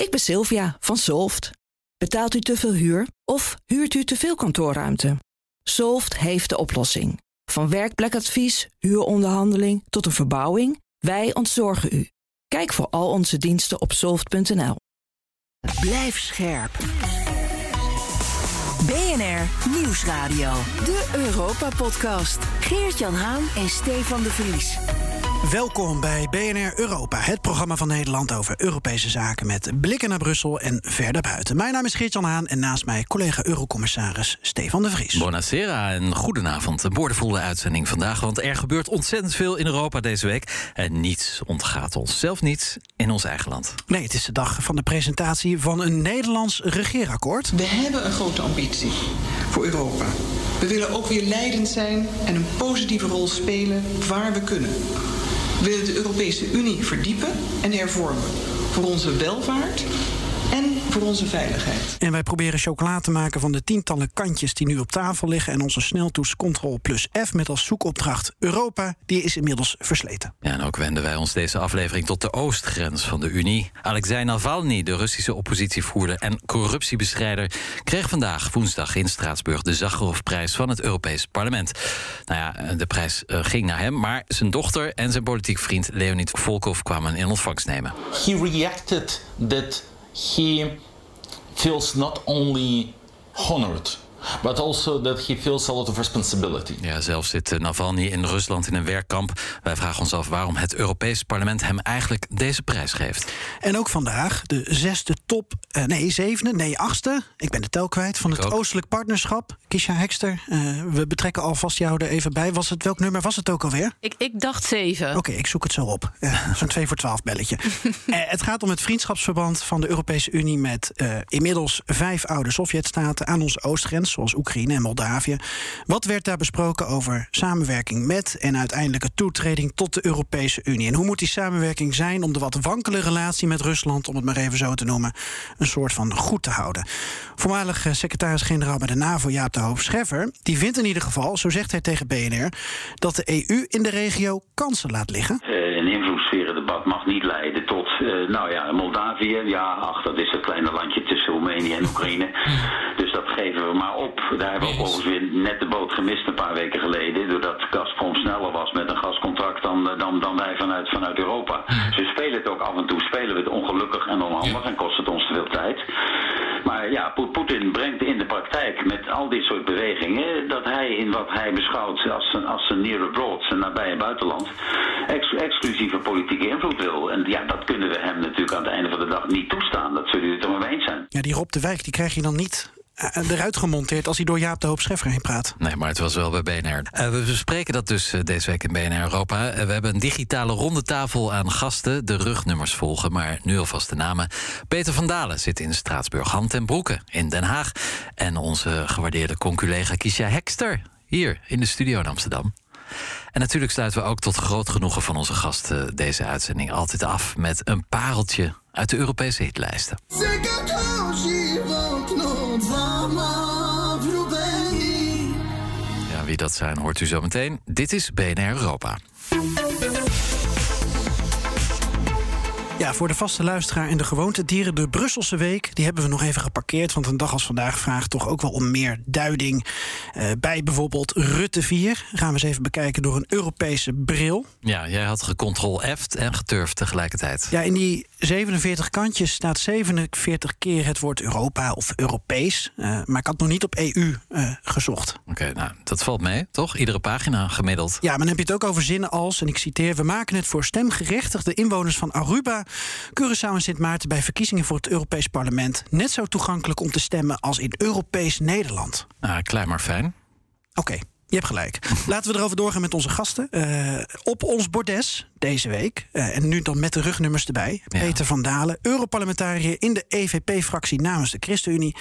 Ik ben Sylvia van Solft. Betaalt u te veel huur of huurt u te veel kantoorruimte? Solft heeft de oplossing. Van werkplekadvies, huuronderhandeling tot een verbouwing, wij ontzorgen u. Kijk voor al onze diensten op soft.nl. Blijf scherp. BNR Nieuwsradio. De Europa-podcast. Geert-Jan Haan en Stefan de Vries. Welkom bij BNR Europa, het programma van Nederland over Europese zaken met blikken naar Brussel en verder buiten. Mijn naam is Geert-Jan Haan en naast mij collega Eurocommissaris Stefan de Vries. Buonasera en goedenavond. Een boordevolle uitzending vandaag, want er gebeurt ontzettend veel in Europa deze week. En niets ontgaat ons, zelf niets, in ons eigen land. Nee, het is de dag van de presentatie van een Nederlands regeerakkoord. We hebben een grote ambitie voor Europa. We willen ook weer leidend zijn en een positieve rol spelen waar we kunnen. We willen de Europese Unie verdiepen en hervormen. Voor onze welvaart en voor onze veiligheid. En wij proberen chocola te maken van de tientallen kantjes die nu op tafel liggen. En onze sneltoets Ctrl plus F met als zoekopdracht Europa, die is inmiddels versleten. Ja, en ook wenden wij ons deze aflevering tot de oostgrens van de Unie. Alexei Navalny, de Russische oppositievoerder en corruptiebestrijder, kreeg vandaag woensdag in Straatsburg de Zacharovprijs van het Europees Parlement. Nou ja, de prijs eh, ging naar hem, maar zijn dochter en zijn politiek vriend Leonid Volkov kwamen in ontvangst nemen. He reacted that he feels not only honored but also that he feels a lot of responsibility. Ja, zelf zit Navalny in Rusland in een werkkamp. Wij vragen ons af waarom het Europees Parlement hem eigenlijk deze prijs geeft. En ook vandaag de zesde top, uh, nee, zevende, nee, achtste. Ik ben de tel kwijt van het Oostelijk Partnerschap. Kisha Hekster, uh, we betrekken alvast jou er even bij. Was het, welk nummer was het ook alweer? Ik, ik dacht zeven. Oké, okay, ik zoek het zo op. Uh, Zo'n 2 voor 12 belletje. het gaat om het vriendschapsverband van de Europese Unie met inmiddels vijf oude Sovjetstaten aan onze oostgrens zoals Oekraïne en Moldavië. Wat werd daar besproken over samenwerking met en uiteindelijke toetreding tot de Europese Unie? En hoe moet die samenwerking zijn om de wat wankele relatie met Rusland, om het maar even zo te noemen, een soort van goed te houden? Voormalig secretaris-generaal bij de NAVO, Jaap de Hoop Scheffer, die vindt in ieder geval, zo zegt hij tegen BNR, dat de EU in de regio kansen laat liggen. Uh, een invloedssferendebat mag niet leiden tot, uh, nou ja, Moldavië, ja, ach, dat is een kleine landje tussen Roemenië en Oekraïne. Dus dat geven we maar op. Daar hebben we ook overigens weer net de boot gemist een paar weken geleden. Doordat Gazprom sneller was met een gascontract dan, dan, dan wij vanuit, vanuit Europa. Dus we spelen het ook af en toe. Spelen we het ongelukkig en onhandig en kost het ons te veel tijd. Maar ja, Poetin brengt in de praktijk met al dit soort bewegingen... dat hij in wat hij beschouwt als zijn, als zijn near abroad, zijn nabije buitenland... Ex exclusieve politieke invloed wil. En ja, dat kunnen we hem natuurlijk aan het einde van de dag niet toestaan. Dat zullen jullie het er maar eens zijn. Ja, die Rob de Wijk die krijg je dan niet eruit gemonteerd als hij door Jaap de Hoop Scheffer heen praat. Nee, maar het was wel bij BNR. Uh, we bespreken dat dus uh, deze week in BNR Europa. Uh, we hebben een digitale rondetafel aan gasten. De rugnummers volgen, maar nu alvast de namen. Peter van Dalen zit in Straatsburg. Han ten Broeke in Den Haag. En onze gewaardeerde conculega Kisha Hekster hier in de studio in Amsterdam. En natuurlijk sluiten we ook tot groot genoegen van onze gasten deze uitzending altijd af met een pareltje uit de Europese hitlijsten. Ja, dat zijn hoort u zo meteen. Dit is BNR Europa. Ja, voor de vaste luisteraar en de gewoontedieren, de Brusselse week, die hebben we nog even geparkeerd. Want een dag als vandaag vraagt toch ook wel om meer duiding. Uh, bij bijvoorbeeld Rutte 4 gaan we eens even bekijken door een Europese bril. Ja, jij had gecontrol-eft en geturfd tegelijkertijd. Ja, in die 47 kantjes staat 47 keer het woord Europa of Europees. Uh, maar ik had nog niet op EU uh, gezocht. Oké, okay, nou, dat valt mee, toch? Iedere pagina gemiddeld. Ja, maar dan heb je het ook over zinnen als, en ik citeer... we maken het voor stemgerechtigde inwoners van Aruba... Curaçao en Sint Maarten bij verkiezingen voor het Europees Parlement... net zo toegankelijk om te stemmen als in Europees Nederland. Ah, klein maar fijn. Oké. Okay. Je hebt gelijk. Laten we erover doorgaan met onze gasten. Uh, op ons bordes deze week, uh, en nu dan met de rugnummers erbij... Ja. Peter van Dalen, Europarlementariër in de EVP-fractie namens de ChristenUnie...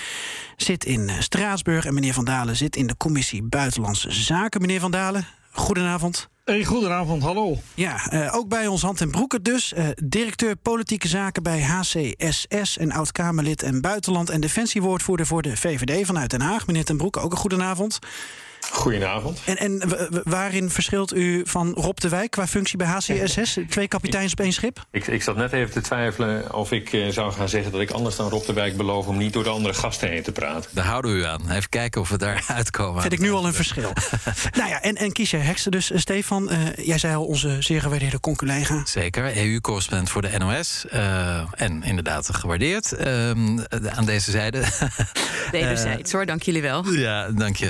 zit in Straatsburg en meneer Van Dalen zit in de Commissie Buitenlandse Zaken. Meneer Van Dalen, goedenavond. Goedenavond, hallo. Ja, uh, ook bij ons Hand en Broeke dus. Uh, directeur politieke zaken bij HCSS en oud-Kamerlid en buitenland... en defensiewoordvoerder voor de VVD vanuit Den Haag. Meneer ten Broeke, ook een goedenavond. Goedenavond. En, en waarin verschilt u van Rob de Wijk qua functie bij HCSS? Twee kapiteins op één schip? Ik, ik zat net even te twijfelen of ik uh, zou gaan zeggen dat ik anders dan Rob de Wijk beloof om niet door de andere gasten heen te praten. Daar houden we u aan. Even kijken of we daar uitkomen. Vind ik nu al een verschil. nou ja, en, en kies je heksen dus, Stefan. Uh, jij zei al onze zeer gewaardeerde conculega. Zeker, EU-correspondent voor de NOS. Uh, en inderdaad gewaardeerd aan deze zijde. Wederzijds hoor, dank jullie wel. Ja, dank je.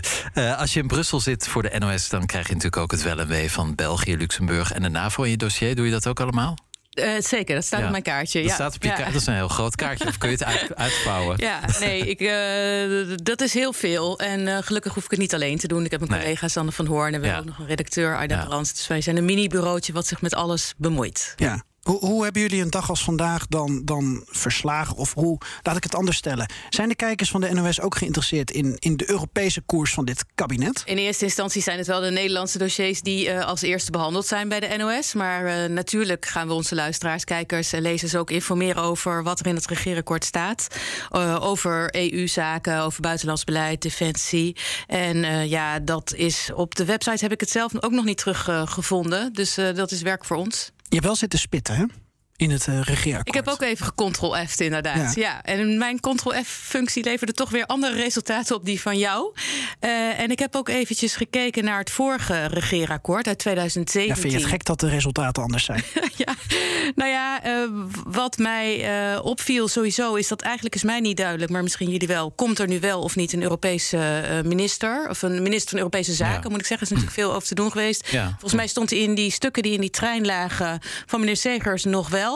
als je Brussel zit voor de NOS, dan krijg je natuurlijk ook het wel en wee van België, Luxemburg en de NAVO in je dossier. Doe je dat ook allemaal? Uh, zeker, dat staat ja. op mijn kaartje. Dat ja. staat op je ja. kaartje. Dat is een heel groot kaartje. Of kun je het uit, uitvouwen? Ja, nee, ik, uh, dat is heel veel. En uh, gelukkig hoef ik het niet alleen te doen. Ik heb mijn nee. collega Sander van Hoorn en we hebben ook nog een redacteur, Arda ja. Brands. Dus wij zijn een mini-bureautje wat zich met alles bemoeit. Ja. Hoe, hoe, hebben jullie een dag als vandaag dan, dan verslagen? Of hoe, laat ik het anders stellen. Zijn de kijkers van de NOS ook geïnteresseerd in, in de Europese koers van dit kabinet? In eerste instantie zijn het wel de Nederlandse dossiers die uh, als eerste behandeld zijn bij de NOS. Maar uh, natuurlijk gaan we onze luisteraars, kijkers en lezers ook informeren over wat er in het regeerakkoord staat. Uh, over EU-zaken, over buitenlands beleid, defensie. En ja, dat is op de website heb ik het zelf ook nog niet teruggevonden. dus dat is werk voor ons. Je hebt wel zitten spitten, hè? In het uh, regeerakkoord. Ik heb ook even gecontrol-F'd, inderdaad. Ja. ja. En mijn control-F-functie leverde toch weer andere resultaten op die van jou. Uh, en ik heb ook eventjes gekeken naar het vorige regeerakkoord uit 2017. Ja, vind je het gek dat de resultaten anders zijn? ja, nou ja, uh, wat mij opviel sowieso is dat eigenlijk is mij niet duidelijk, maar misschien jullie wel. Komt er nu wel of niet een Europese minister? Of een minister van Europese Zaken, ja. moet ik zeggen. Is natuurlijk veel over te doen geweest. Ja. Volgens mij stond in die stukken die in die trein lagen van meneer Segers nog wel.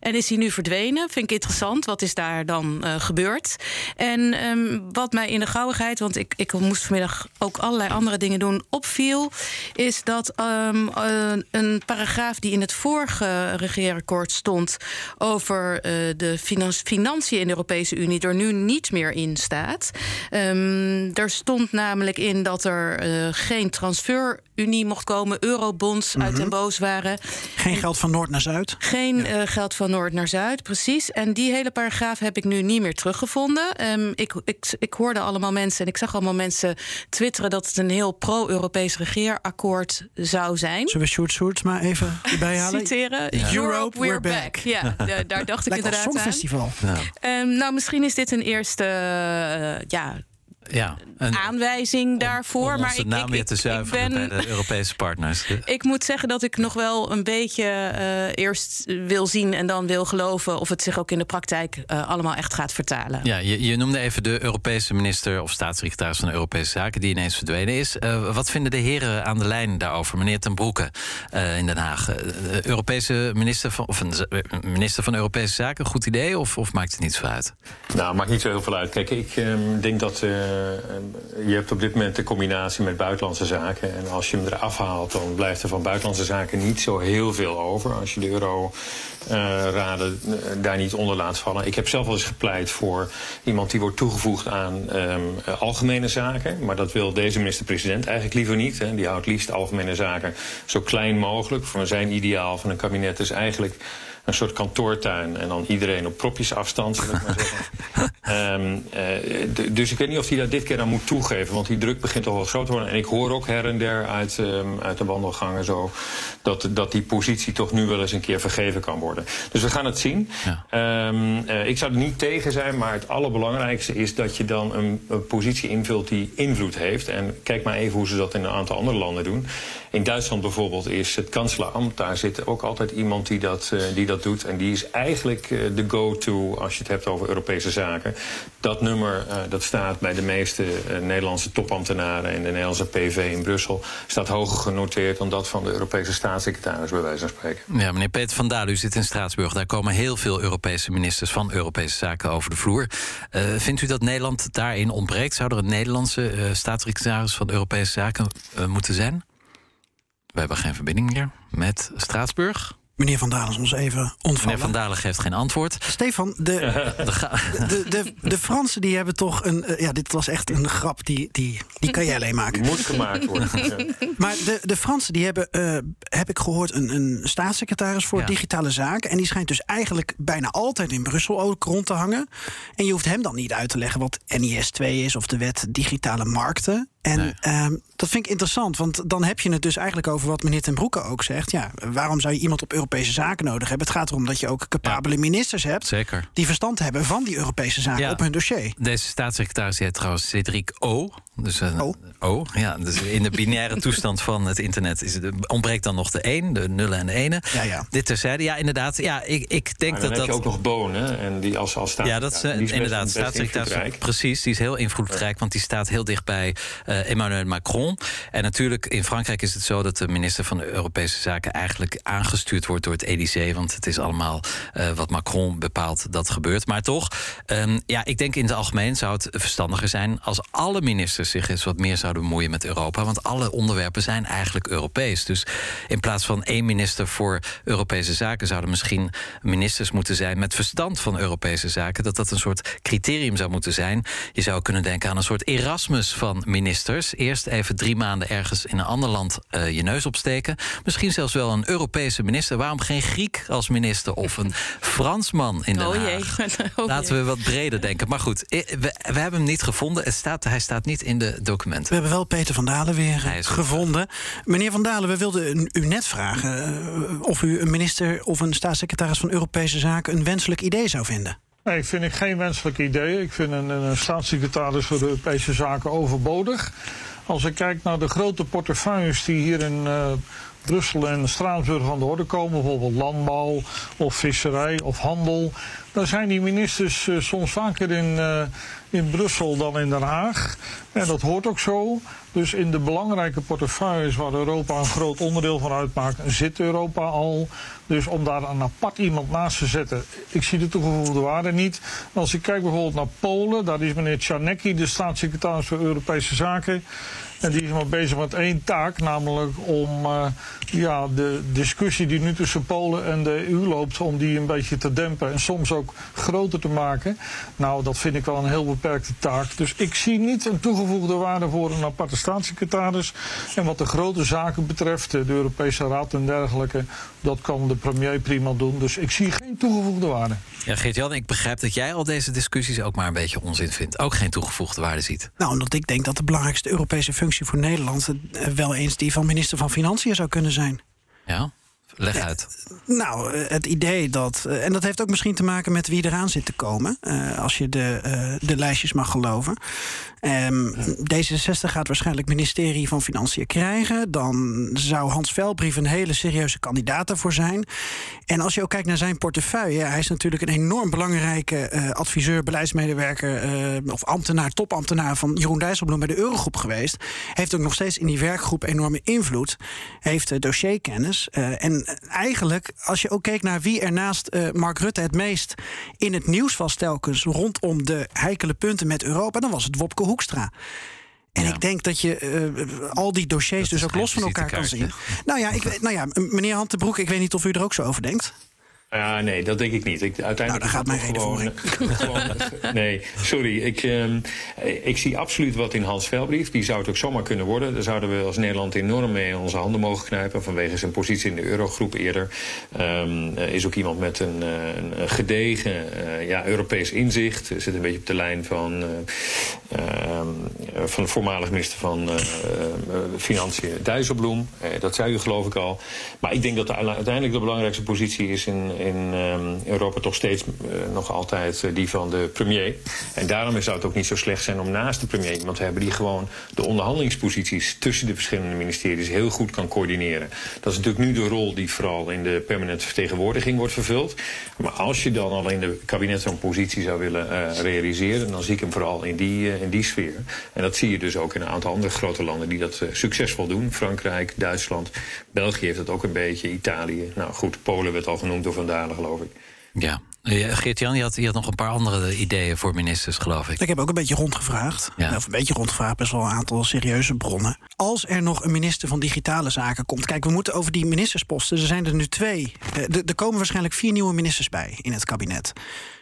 En is hij nu verdwenen? Vind ik interessant. Wat is daar dan uh, gebeurd? En um, wat mij in de gauwigheid, want ik, ik moest vanmiddag ook allerlei andere dingen doen, opviel, is dat um, uh, een paragraaf die in het vorige regeerakkoord stond over uh, de financiën in de Europese Unie er nu niet meer in staat. Um, er stond namelijk in dat er geen transferunie mocht komen, eurobonds mm -hmm. uit den boos waren. Geen geld van Noord naar Zuid? Geen ja. uh, geld van Noord naar Zuid, precies. En die hele paragraaf heb ik nu niet meer teruggevonden. Um, ik, ik, ik hoorde allemaal mensen en ik zag allemaal mensen twitteren dat het een heel pro-Europees regeerakkoord zou zijn. Zullen we Sjoerd Sjoerd maar even bijhalen? Citeren. Ja. Europe, we're, we're back. back. Ja, daar dacht ik inderdaad aan. Songfestival. Ja. Um, nou, misschien is dit een eerste uh, ja, ja, een aanwijzing daarvoor. Om, maar ik, naam ik, weer te zuiveren ben, bij de Europese partners. Ik moet zeggen dat ik nog wel een beetje uh, eerst wil zien en dan wil geloven of het zich ook in de praktijk uh, allemaal echt gaat vertalen. Ja, je, je, noemde even de Europese minister of staatssecretaris van Europese Zaken die ineens verdwenen is. Uh, wat vinden de heren aan de lijn daarover? Meneer Ten Broeke in Den Haag. De Europese minister van, of een minister van Europese Zaken, goed idee of, of maakt het niet zo uit? Nou, maakt niet zo heel veel uit. Kijk, ik um, denk dat je hebt op dit moment de combinatie met buitenlandse zaken. En als je hem eraf haalt, dan blijft er van buitenlandse zaken niet zo heel veel over. Als je de euro uh, raden uh, daar niet onder laat vallen. Ik heb zelf wel eens gepleit voor iemand die wordt toegevoegd aan uh, algemene zaken. Maar dat wil deze minister-president eigenlijk liever niet. Hè. Die houdt liefst algemene zaken zo klein mogelijk. Voor zijn ideaal van een kabinet is eigenlijk een soort kantoortuin en dan iedereen op propjes afstand, zal ik maar zeggen. um, uh, dus ik weet niet of hij dat dit keer dan moet toegeven, want die druk begint al wel groot te worden. En ik hoor ook her en der uit, um, uit de wandelgangen zo dat, dat die positie toch nu wel eens een keer vergeven kan worden. Dus we gaan het zien. Ja. Um, uh, ik zou er niet tegen zijn, maar het allerbelangrijkste is dat je dan een, een positie invult die invloed heeft. En kijk maar even hoe ze dat in een aantal andere landen doen. In Duitsland bijvoorbeeld is het kanselambt, daar zit ook altijd iemand die dat, uh, die dat doet. En die is eigenlijk uh, de go-to als je het hebt over Europese zaken. Dat nummer uh, dat staat bij de meeste Nederlandse topambtenaren en de Nederlandse PV in Brussel staat hoger genoteerd dan dat van de Europese staatssecretaris, bij wijze van spreken. Ja, meneer Peter van Dalen, u zit in Straatsburg. Daar komen heel veel Europese ministers van Europese zaken over de vloer. vindt u dat Nederland daarin ontbreekt? Zou er een Nederlandse staatssecretaris van Europese zaken moeten zijn? We hebben geen verbinding meer met Straatsburg. Meneer Van Dalen is ons even ontvallen. Meneer Van Dalen geeft geen antwoord. Stefan, de, de, de, de, Fransen die hebben toch een... Uh, ja, dit was echt een grap, die, die, die kan jij alleen maken. Moet gemaakt worden. maar de, de Fransen die hebben, uh, heb ik gehoord, een, een staatssecretaris voor ja. digitale zaken. En die schijnt dus eigenlijk bijna altijd in Brussel ook rond te hangen. En je hoeft hem dan niet uit te leggen wat NIS 2 is of de wet digitale markten. En ehm, dat vind ik interessant, want dan heb je het dus eigenlijk over wat meneer Ten Broeke ook zegt. Ja, waarom zou je iemand op Europese zaken nodig hebben? Het gaat erom dat je ook capabele ministers hebt Zeker. die verstand hebben van die Europese zaken Ja. op hun dossier. Deze staatssecretaris heet trouwens Cedric O. Dus een O. O. Ja, dus in de binaire toestand van het internet is het, ontbreekt dan nog de 1, de nullen en de ene. Ja, ja. Dit terzijde. Ja, inderdaad. Ja, ik, ik denk Maar dan dat heb dat. je ook nog Bonen. En die als, als staat. Ja, dat is eh, die best- inderdaad best staatssecretaris. invloedrijk. Precies, die is heel invloedrijk, want die staat heel dicht bij eh, Emmanuel Macron. En natuurlijk, in Frankrijk is het zo dat de minister van Europese Zaken eigenlijk aangestuurd wordt door het EDC. Want het is allemaal eh, wat Macron bepaalt dat gebeurt. Maar toch, ehm, ja, ik denk in het algemeen zou het verstandiger zijn als alle ministers zich eens wat meer zouden bemoeien met Europa. Want alle onderwerpen zijn eigenlijk Europees. Dus in plaats van één minister voor Europese zaken zouden misschien ministers moeten zijn met verstand van Europese zaken. Dat dat een soort criterium zou moeten zijn. Je zou kunnen denken aan een soort Erasmus van ministers. Eerst even drie maanden ergens in een ander land eh, je neus opsteken. Misschien zelfs wel een Europese minister. Waarom geen Griek als minister of een Fransman in Den Oh Haag? jee. Oh Laten we wat breder denken. Maar goed, eh, we, we hebben hem niet gevonden. Het staat, hij staat niet in de documenten. We hebben wel Peter van Dalen weer er. gevonden. Meneer van Dalen, we wilden u net vragen eh, of u een minister of een staatssecretaris van Europese Zaken een wenselijk idee zou vinden. Nee, ik vind ik geen wenselijk idee. Ik vind een, een staatssecretaris voor de Europese Zaken overbodig. Als ik kijk naar de grote portefeuilles die hier in eh, Brussel en Straatsburg aan de orde komen, bijvoorbeeld landbouw of visserij of handel, dan zijn die ministers eh, soms vaker in, eh, in Brussel dan in Den Haag. En dat hoort ook zo. Dus in de belangrijke portefeuilles waar Europa een groot onderdeel van uitmaakt, zit Europa al. Dus om daar een apart iemand naast te zetten, ik zie de toegevoegde waarde niet. Als ik kijk bijvoorbeeld naar Polen, daar is meneer Czarnecki, de staatssecretaris voor Europese Zaken. En die is maar bezig met één taak, namelijk om eh, ja, de discussie die nu tussen Polen en de EU loopt, om die een beetje te dempen en soms ook groter te maken. Nou, dat vind ik wel een heel beperkte taak. Dus ik zie niet een toegevoegde waarde voor een aparte staatssecretaris. En wat de grote zaken betreft, de Europese Raad en dergelijke, dat kan de premier prima doen. Dus ik zie geen toegevoegde waarde. Ja, Geert-Jan, ik begrijp dat jij al deze discussies ook maar een beetje onzin vindt. Ook geen toegevoegde waarde ziet. Nou, omdat ik denk dat de belangrijkste Europese functie voor Nederland eh, wel eens die van minister van Financiën zou kunnen zijn. Ja? Leg uit. Nou, eh, het idee dat. eh, En dat heeft ook misschien te maken met wie eraan zit te komen. eh, als je de, eh, de lijstjes mag geloven. Ehm, D66 gaat waarschijnlijk ministerie van Financiën krijgen. Dan zou Hans Velbrief een hele serieuze kandidaat daarvoor zijn. En als je ook kijkt naar zijn portefeuille. Hij is natuurlijk een enorm belangrijke eh, adviseur, beleidsmedewerker. eh, of ambtenaar, topambtenaar van Jeroen Dijsselbloem bij de Eurogroep geweest. Heeft ook nog steeds in die werkgroep enorme invloed. Heeft eh, dossierkennis. eh, en eigenlijk, als je ook keek naar wie er naast eh, Mark Rutte het meest in het nieuws was, telkens rondom de heikele punten met Europa, dan was het Wopke Hoekstra. En ik denk dat je eh, al die dossiers dus ook los van elkaar kan zien. Nou ja, ik, nou ja, meneer Hantebroek, ik weet niet of u er ook zo over denkt. Ja, nee, dat denk ik niet. Ik, uiteindelijk Nou, daar gaat mijn toch gewoon, Nee, sorry. Ik, ehm, ik zie absoluut wat in Hans Velbrief. Die zou het ook zomaar kunnen worden. Daar zouden we als Nederland enorm mee in onze handen mogen knijpen. Vanwege zijn positie in de eurogroep eerder. Eh, is ook iemand met een, eh, een, gedegen eh, ja, Europees inzicht. Zit een beetje op de lijn van, eh, ehm, van de voormalig minister van Financiën Dijsselbloem. Dat zei u geloof ik al. Maar ik denk dat de, uiteindelijk de belangrijkste positie is in, in ehm, Europa toch steeds eh, nog altijd eh, die van de premier. En daarom zou het ook niet zo slecht zijn om naast de premier iemand te hebben die gewoon de onderhandelingsposities tussen de verschillende ministeries heel goed kan coördineren. Dat is natuurlijk nu de rol die vooral in de permanente vertegenwoordiging wordt vervuld. Maar als je dan al in de kabinet zo'n positie zou willen eh, realiseren, dan zie ik hem vooral in die, in die sfeer. En dat zie je dus ook in een aantal andere grote landen die dat succesvol doen. Frankrijk, Duitsland, België heeft dat ook een beetje, Italië. Nou goed, Polen werd al genoemd door Geloof ik. Ja. Eh, Geert-Jan, je had, je had nog een paar andere ideeën voor ministers, geloof ik. Ik heb ook een beetje rondgevraagd. Ja. Of een beetje rondgevraagd, best wel een aantal serieuze bronnen. Als er nog een minister van Digitale Zaken komt. Kijk, we moeten over die ministersposten. Er zijn er nu twee. Eh, Er, er komen waarschijnlijk vier nieuwe ministers bij in het kabinet.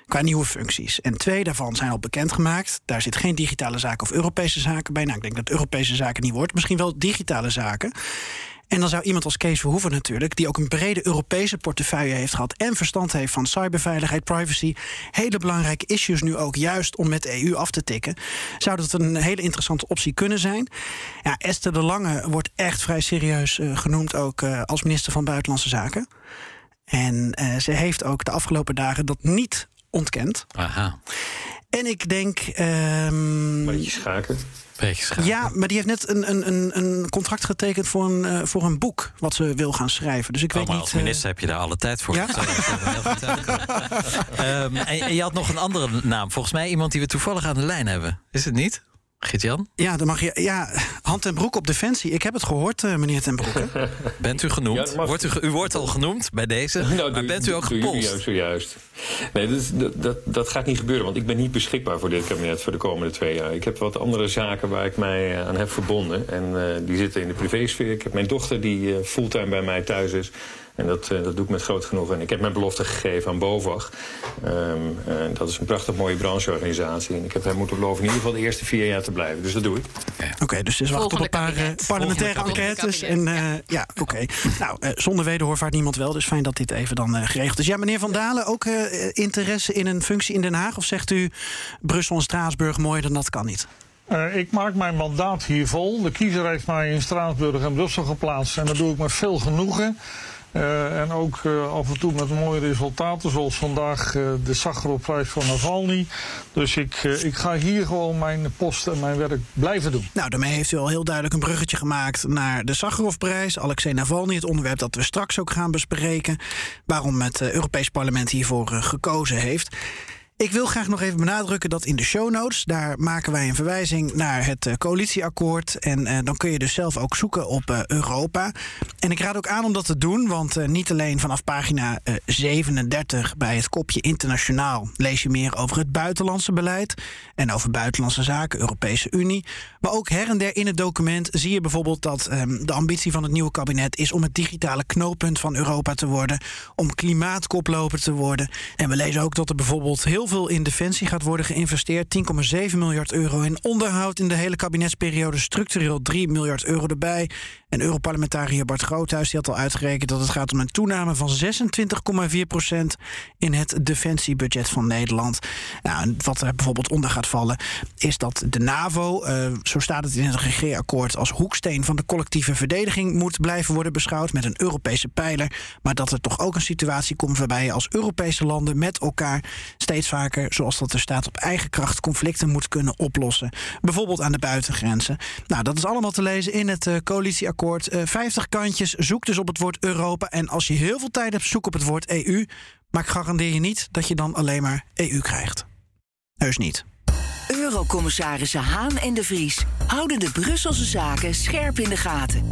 Qua nieuwe functies. En twee daarvan zijn al bekendgemaakt. Daar zit geen digitale zaken of Europese zaken bij. Nou, ik denk dat Europese zaken niet wordt. Misschien wel digitale zaken. En dan zou iemand als Kees Verhoeven natuurlijk, die ook een brede Europese portefeuille heeft gehad en verstand heeft van cyberveiligheid, privacy, hele belangrijke issues nu ook juist om met EU af te tikken, zou dat een hele interessante optie kunnen zijn. Ja, Esther de Lange wordt echt vrij serieus uh, genoemd ook uh, als minister van Buitenlandse Zaken. En uh, ze heeft ook de afgelopen dagen dat niet ontkend. Aha. En ik denk. Um, Beetje schaken. Ja, maar die heeft net een, een, een contract getekend voor een, uh, voor een boek wat ze wil gaan schrijven. Dus ik oh, weet maar niet. Als minister uh, heb je daar alle tijd voor. Ja? um, en, en, je had nog een andere naam. Volgens mij iemand die we toevallig aan de lijn hebben. Is het niet? Gert-Jan? Ja, dan mag je. Ja, hand en broek op defensie. Ik heb het gehoord, uh, meneer ten Broeke. bent u genoemd? Ja, wordt u, u, wordt al genoemd bij deze. Nou, maar doe, bent u ook gepolst? Juist, zojuist. Nee, dat, dat, dat, dat, gaat niet gebeuren, want ik ben niet beschikbaar voor dit kabinet voor de komende twee jaar. Ik heb wat andere zaken waar ik mij aan heb verbonden. En uh, die zitten in de privésfeer. Ik heb mijn dochter die uh, fulltime bij mij thuis is. En dat, uh, dat doe ik met groot genoegen. En ik heb mijn belofte gegeven aan BOVAG. Um, uh, dat is een prachtig mooie brancheorganisatie. En ik heb hem moeten beloven in ieder geval de eerste vier jaar te blijven. Dus dat doe ik. Oké, okay, dus dus wachten op een paar uh, parlementaire enquêtes. En, ja, ja oké. Okay. nou, zonder wederhoor vaart niemand wel. Dus fijn dat dit even dan geregeld is. Ja, meneer Van Dalen, ook interesse in een functie in Den Haag? Of zegt u Brussel en Straatsburg mooier dan dat kan niet? Uh, ik maak mijn mandaat hier vol. De kiezer heeft mij in Straatsburg en Brussel geplaatst. En dat doe ik met veel genoegen. Uh, en ook uh, af en toe met mooie resultaten, zoals vandaag uh, de Sakharovprijs van Navalny. Dus ik, ik ga hier gewoon mijn post en mijn werk blijven doen. Nou, daarmee heeft u al heel duidelijk een bruggetje gemaakt naar de Sakharovprijs. Alexei Navalny, het onderwerp dat we straks ook gaan bespreken. Waarom het Europees Parlement hiervoor gekozen heeft. Ik wil graag nog even benadrukken dat in de show notes, daar maken wij een verwijzing naar het uh, coalitieakkoord. En uh, dan kun je dus zelf ook zoeken op uh, Europa. En ik raad ook aan om dat te doen, want niet alleen vanaf pagina 37 bij het kopje internationaal lees je meer over het buitenlandse beleid en over buitenlandse zaken, Europese Unie. Maar ook her en der in het document zie je bijvoorbeeld dat um, de ambitie van het nieuwe kabinet is om het digitale knooppunt van Europa te worden, om klimaatkoploper te worden. En we lezen ook dat er bijvoorbeeld heel veel in defensie gaat worden geïnvesteerd. 10,7 miljard euro in onderhoud in de hele kabinetsperiode. Structureel 3 miljard euro erbij. En Europarlementariër Bart Groothuis die had al uitgerekend dat het gaat om een toename van 26,4 procent in het defensiebudget van Nederland. Nou, wat er bijvoorbeeld onder gaat vallen, is dat de NAVO, uh, zo staat het in het regeerakkoord, als hoeksteen van de collectieve verdediging moet blijven worden beschouwd met een Europese pijler. Maar dat er toch ook een situatie komt waarbij je als Europese landen met elkaar steeds vaker, zoals dat er staat, op eigen kracht conflicten moet kunnen oplossen. Bijvoorbeeld aan de buitengrenzen. Nou, dat is allemaal te lezen in het uh, coalitieakkoord. Uh, 50 kantjes, zoek dus op het woord Europa. En als je heel veel tijd hebt, zoek op het woord EU. Maar ik garandeer je niet dat je dan alleen maar EU krijgt. Heus niet. Eurocommissarissen Haan en de Vries houden de Brusselse zaken scherp in de gaten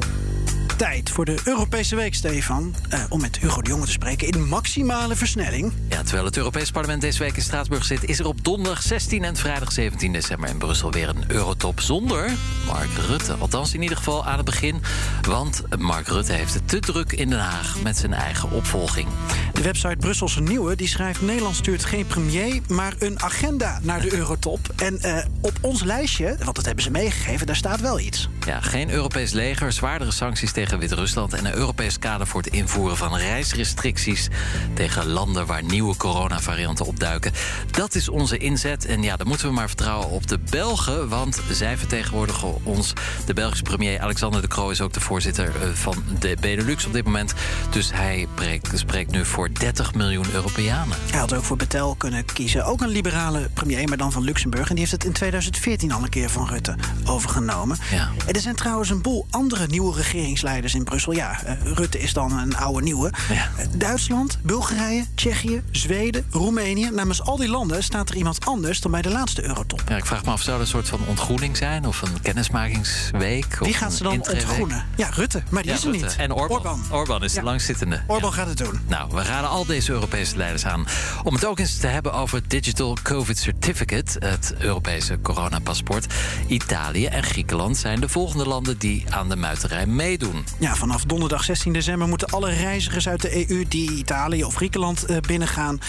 tijd voor de Europese Week, Stefan. Uh, om met Hugo de Jonge te spreken in maximale versnelling. Ja, terwijl het Europees Parlement deze week in Straatsburg zit... is er op donderdag 16 en vrijdag 17 december in Brussel weer een Eurotop zonder Mark Rutte. Althans in ieder geval aan het begin. Want Mark Rutte heeft het te druk in Den Haag met zijn eigen opvolging. De website Brusselse Nieuwe die schrijft... Nederland stuurt geen premier, maar een agenda naar de Eurotop. En uh, op ons lijstje, want dat hebben ze meegegeven, daar staat wel iets. Ja, geen Europees leger, zwaardere sancties tegen Wit-Rusland en een Europees kader voor het invoeren van reisrestricties tegen landen waar nieuwe coronavarianten opduiken. Dat is onze inzet. En ja, dan moeten we maar vertrouwen op de Belgen, want zij vertegenwoordigen ons. De Belgische premier Alexander de Croo is ook de voorzitter van de Benelux op dit moment. Dus hij spreekt, spreekt nu voor 30 miljoen Europeanen. Hij had ook voor Betel kunnen kiezen. Ook een liberale premier, maar dan van Luxemburg. En die heeft het in 2014 al een keer van Rutte overgenomen. Ja. En er zijn trouwens een boel andere nieuwe regeringsleiders in Brussel. Ja, uh, Rutte is dan een oude nieuwe. Ja. Uh, Duitsland, Bulgarije, Tsjechië, Zweden, Roemenië. Namens al die landen staat er iemand anders dan bij de laatste Eurotop. Ja, ik vraag me af, zou er een soort van ontgroening zijn? Of een kennismakingsweek? Wie gaat ze dan ontgroenen? Ja, Rutte. Maar die ja, is er Rutte. niet. En Orbán. Orbán, Orbán is Ja. de langzittende. Orbán Ja. gaat het doen. Nou, we raden al deze Europese leiders aan om het ook eens te hebben over het Digital COVID Certificate, het Europese coronapaspoort. Italië en Griekenland zijn de volgende landen die aan de muiterij meedoen. Ja, vanaf donderdag 16 december moeten alle reizigers uit de EU die Italië of Griekenland eh, binnengaan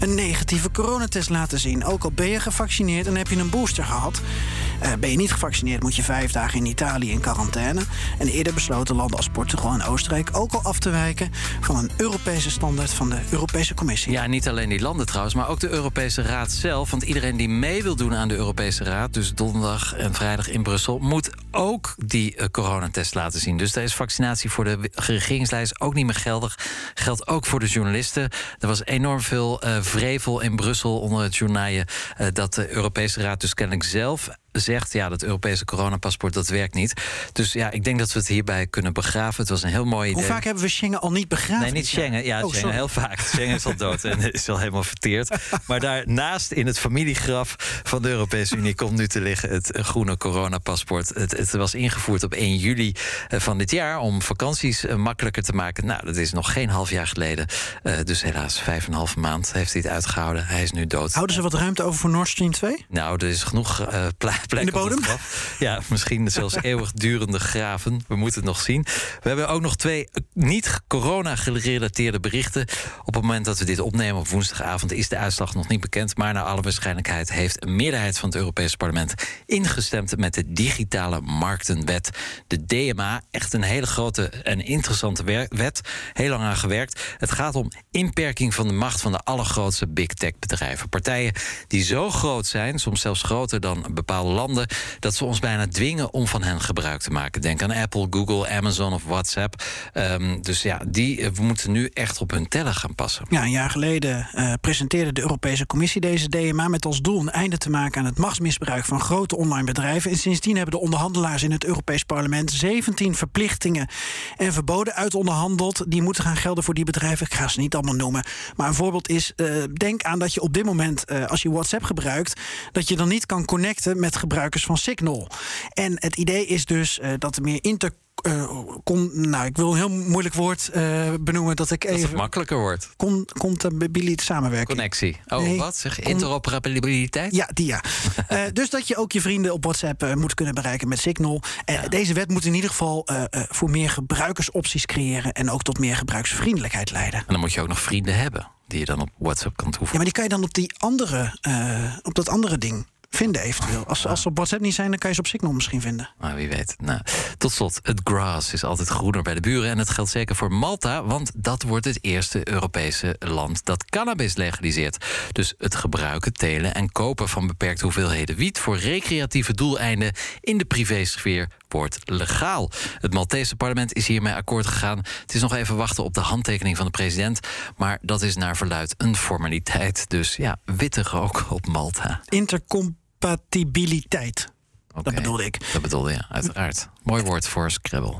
een negatieve coronatest laten zien. Ook al ben je gevaccineerd en heb je een booster gehad. Uh, ben je niet gevaccineerd, moet je vijf dagen in Italië in quarantaine. En eerder besloten landen als Portugal en Oostenrijk ook al af te wijken van een Europese standaard van de Europese Commissie. Ja, niet alleen die landen trouwens, maar ook de Europese Raad zelf. Want iedereen die mee wil doen aan de Europese Raad, dus donderdag en vrijdag in Brussel, moet ook die uh, coronatest laten zien. Dus daar is vaccinatie voor de regeringsleiders ook niet meer geldig. Geldt ook voor de journalisten. Er was enorm veel uh, vrevel in Brussel onder het journaaien uh, dat de Europese Raad dus kennelijk zelf zegt, ja, dat Europese coronapaspoort, dat werkt niet. Dus ja, ik denk dat we het hierbij kunnen begraven. Het was een heel mooi idee. Hoe vaak hebben we Schengen al niet begraven? Nee, niet Schengen. Ja, oh, Schengen heel vaak. Schengen is al dood en is al helemaal verteerd. Maar daarnaast in het familiegraf van de Europese Unie komt nu te liggen het groene coronapaspoort. Het, het was ingevoerd op 1 juli eh, van dit jaar om vakanties eh, makkelijker te maken. Nou, dat is nog geen half jaar geleden. Uh, dus helaas, vijf en een half maand heeft hij het uitgehouden. Hij is nu dood. Houden ze wat ruimte over voor Nord Stream 2? Nou, er is genoeg uh, plek in de bodem? Ja, misschien zelfs eeuwigdurende graven. We moeten het nog zien. We hebben ook nog twee niet corona-gerelateerde berichten. Op het moment dat we dit opnemen op woensdagavond is de uitslag nog niet bekend. Maar naar alle waarschijnlijkheid heeft een meerderheid van het Europese parlement ingestemd met de digitale marktenwet. De DMA, echt een hele grote en interessante wet. Heel lang aan gewerkt. Het gaat om inperking van de macht van de allergrootste big tech bedrijven. Partijen die zo groot zijn, soms zelfs groter dan bepaalde landen, dat ze ons bijna dwingen om van hen gebruik te maken. Denk aan Apple, Google, Amazon of WhatsApp. Um, dus ja, die we moeten nu echt op hun tellen gaan passen. Ja, een jaar geleden uh, presenteerde de Europese Commissie deze DMA met als doel een einde te maken aan het machtsmisbruik van grote online bedrijven. En sindsdien hebben de onderhandelaars in het Europees Parlement 17 verplichtingen en verboden uit onderhandeld. Die moeten gaan gelden voor die bedrijven. Ik ga ze niet allemaal noemen. Maar een voorbeeld is: uh, denk aan dat je op dit moment, als je WhatsApp gebruikt, dat je dan niet kan connecten met gebruikers van Signal. En het idee is dus uh, dat er meer inter uh, kon, nou, ik wil een heel moeilijk woord uh, benoemen dat ik dat even. het makkelijker wordt. Con, compatibiliteit samenwerking. Connectie. Oh, nee, wat zeg? Interoperabiliteit? Ja, die ja. uh, dus dat je ook je vrienden op WhatsApp moet kunnen bereiken met Signal. Ja. Deze wet moet in ieder geval voor meer gebruikersopties creëren en ook tot meer gebruiksvriendelijkheid leiden. En dan moet je ook nog vrienden hebben die je dan op WhatsApp kan toevoegen. Ja, maar die kan je dan op die andere, op dat andere ding vinden eventueel. Als, als ze op WhatsApp niet zijn, dan kan je ze op Signal misschien vinden. Nou, wie weet. Nou, tot slot, het grass is altijd groener bij de buren. En het geldt zeker voor Malta, want dat wordt het eerste Europese land dat cannabis legaliseert. Dus het gebruiken, telen en kopen van beperkte hoeveelheden wiet voor recreatieve doeleinden in de privésfeer wordt legaal. Het Maltese parlement is hiermee akkoord gegaan. Het is nog even wachten op de handtekening van de president. Maar dat is naar verluid een formaliteit. Dus ja, witte rook op Malta. Intercompatibiliteit. Okay, dat bedoelde ik. Dat bedoelde je, uiteraard. Mooi woord voor Scrabble.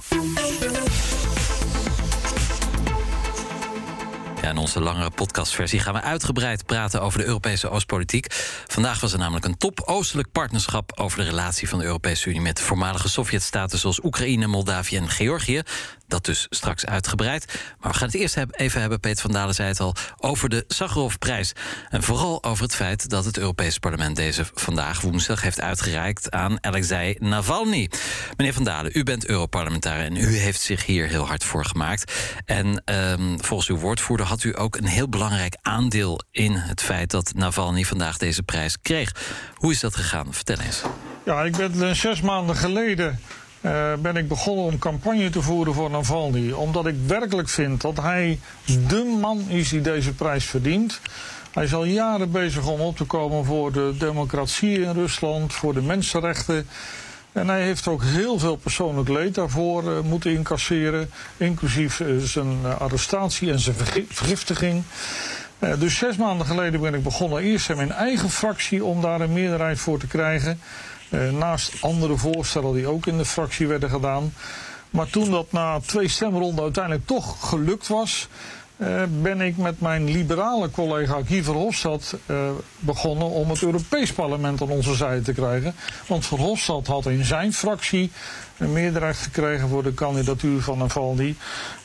Ja, in onze langere podcastversie gaan we uitgebreid praten over de Europese Oostpolitiek. Vandaag was er namelijk een top-oostelijk partnerschap over de relatie van de Europese Unie met voormalige Sovjetstaten zoals Oekraïne, Moldavië en Georgië. Dat dus straks uitgebreid. Maar we gaan het eerst even hebben, Peter van Dalen zei het al, over de Sakharovprijs. En vooral over het feit dat het Europese parlement deze vandaag woensdag heeft uitgereikt aan Alexei Navalny. Meneer van Dalen, u bent Europarlementariër en u heeft zich hier heel hard voor gemaakt. En um, volgens uw woordvoerder had u ook een heel belangrijk aandeel in het feit dat Navalny vandaag deze prijs kreeg. Hoe is dat gegaan? Vertel eens. Ja, ik ben zes maanden geleden uh, ben ik begonnen om campagne te voeren voor Navalny. Omdat ik werkelijk vind dat hij de man is die deze prijs verdient. Hij is al jaren bezig om op te komen voor de democratie in Rusland, voor de mensenrechten. En hij heeft ook heel veel persoonlijk leed daarvoor uh, moeten incasseren. Inclusief uh, zijn arrestatie en zijn vergiftiging. dus zes maanden geleden ben ik begonnen eerst in mijn eigen fractie om daar een meerderheid voor te krijgen. Uh, naast andere voorstellen die ook in de fractie werden gedaan. Maar toen dat na twee stemronden uiteindelijk toch gelukt was, uh, ben ik met mijn liberale collega Guy Verhofstadt uh, begonnen om het Europees Parlement aan onze zijde te krijgen. Want Verhofstadt had in zijn fractie een meerderheid gekregen voor de kandidatuur van Navalny.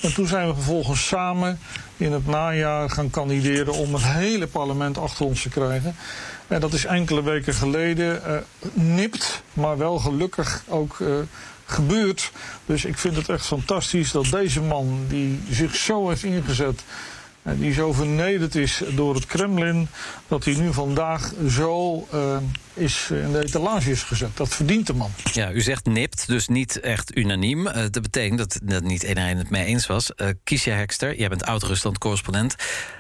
En toen zijn we vervolgens samen in het najaar gaan kandideren om het hele parlement achter ons te krijgen. En dat is enkele weken geleden uh, nipt, maar wel gelukkig ook uh, gebeurt. Dus ik vind het echt fantastisch dat deze man, die zich zo heeft ingezet die zo vernederd is door het Kremlin, dat hij nu vandaag zo uh, is in de etalage is gezet. Dat verdient de man. Ja, u zegt nipt, dus niet echt unaniem. Uh, dat betekent dat, dat niet iedereen het mee eens was. Uh, Kiesja Hekster, jij bent oud-Rusland-correspondent.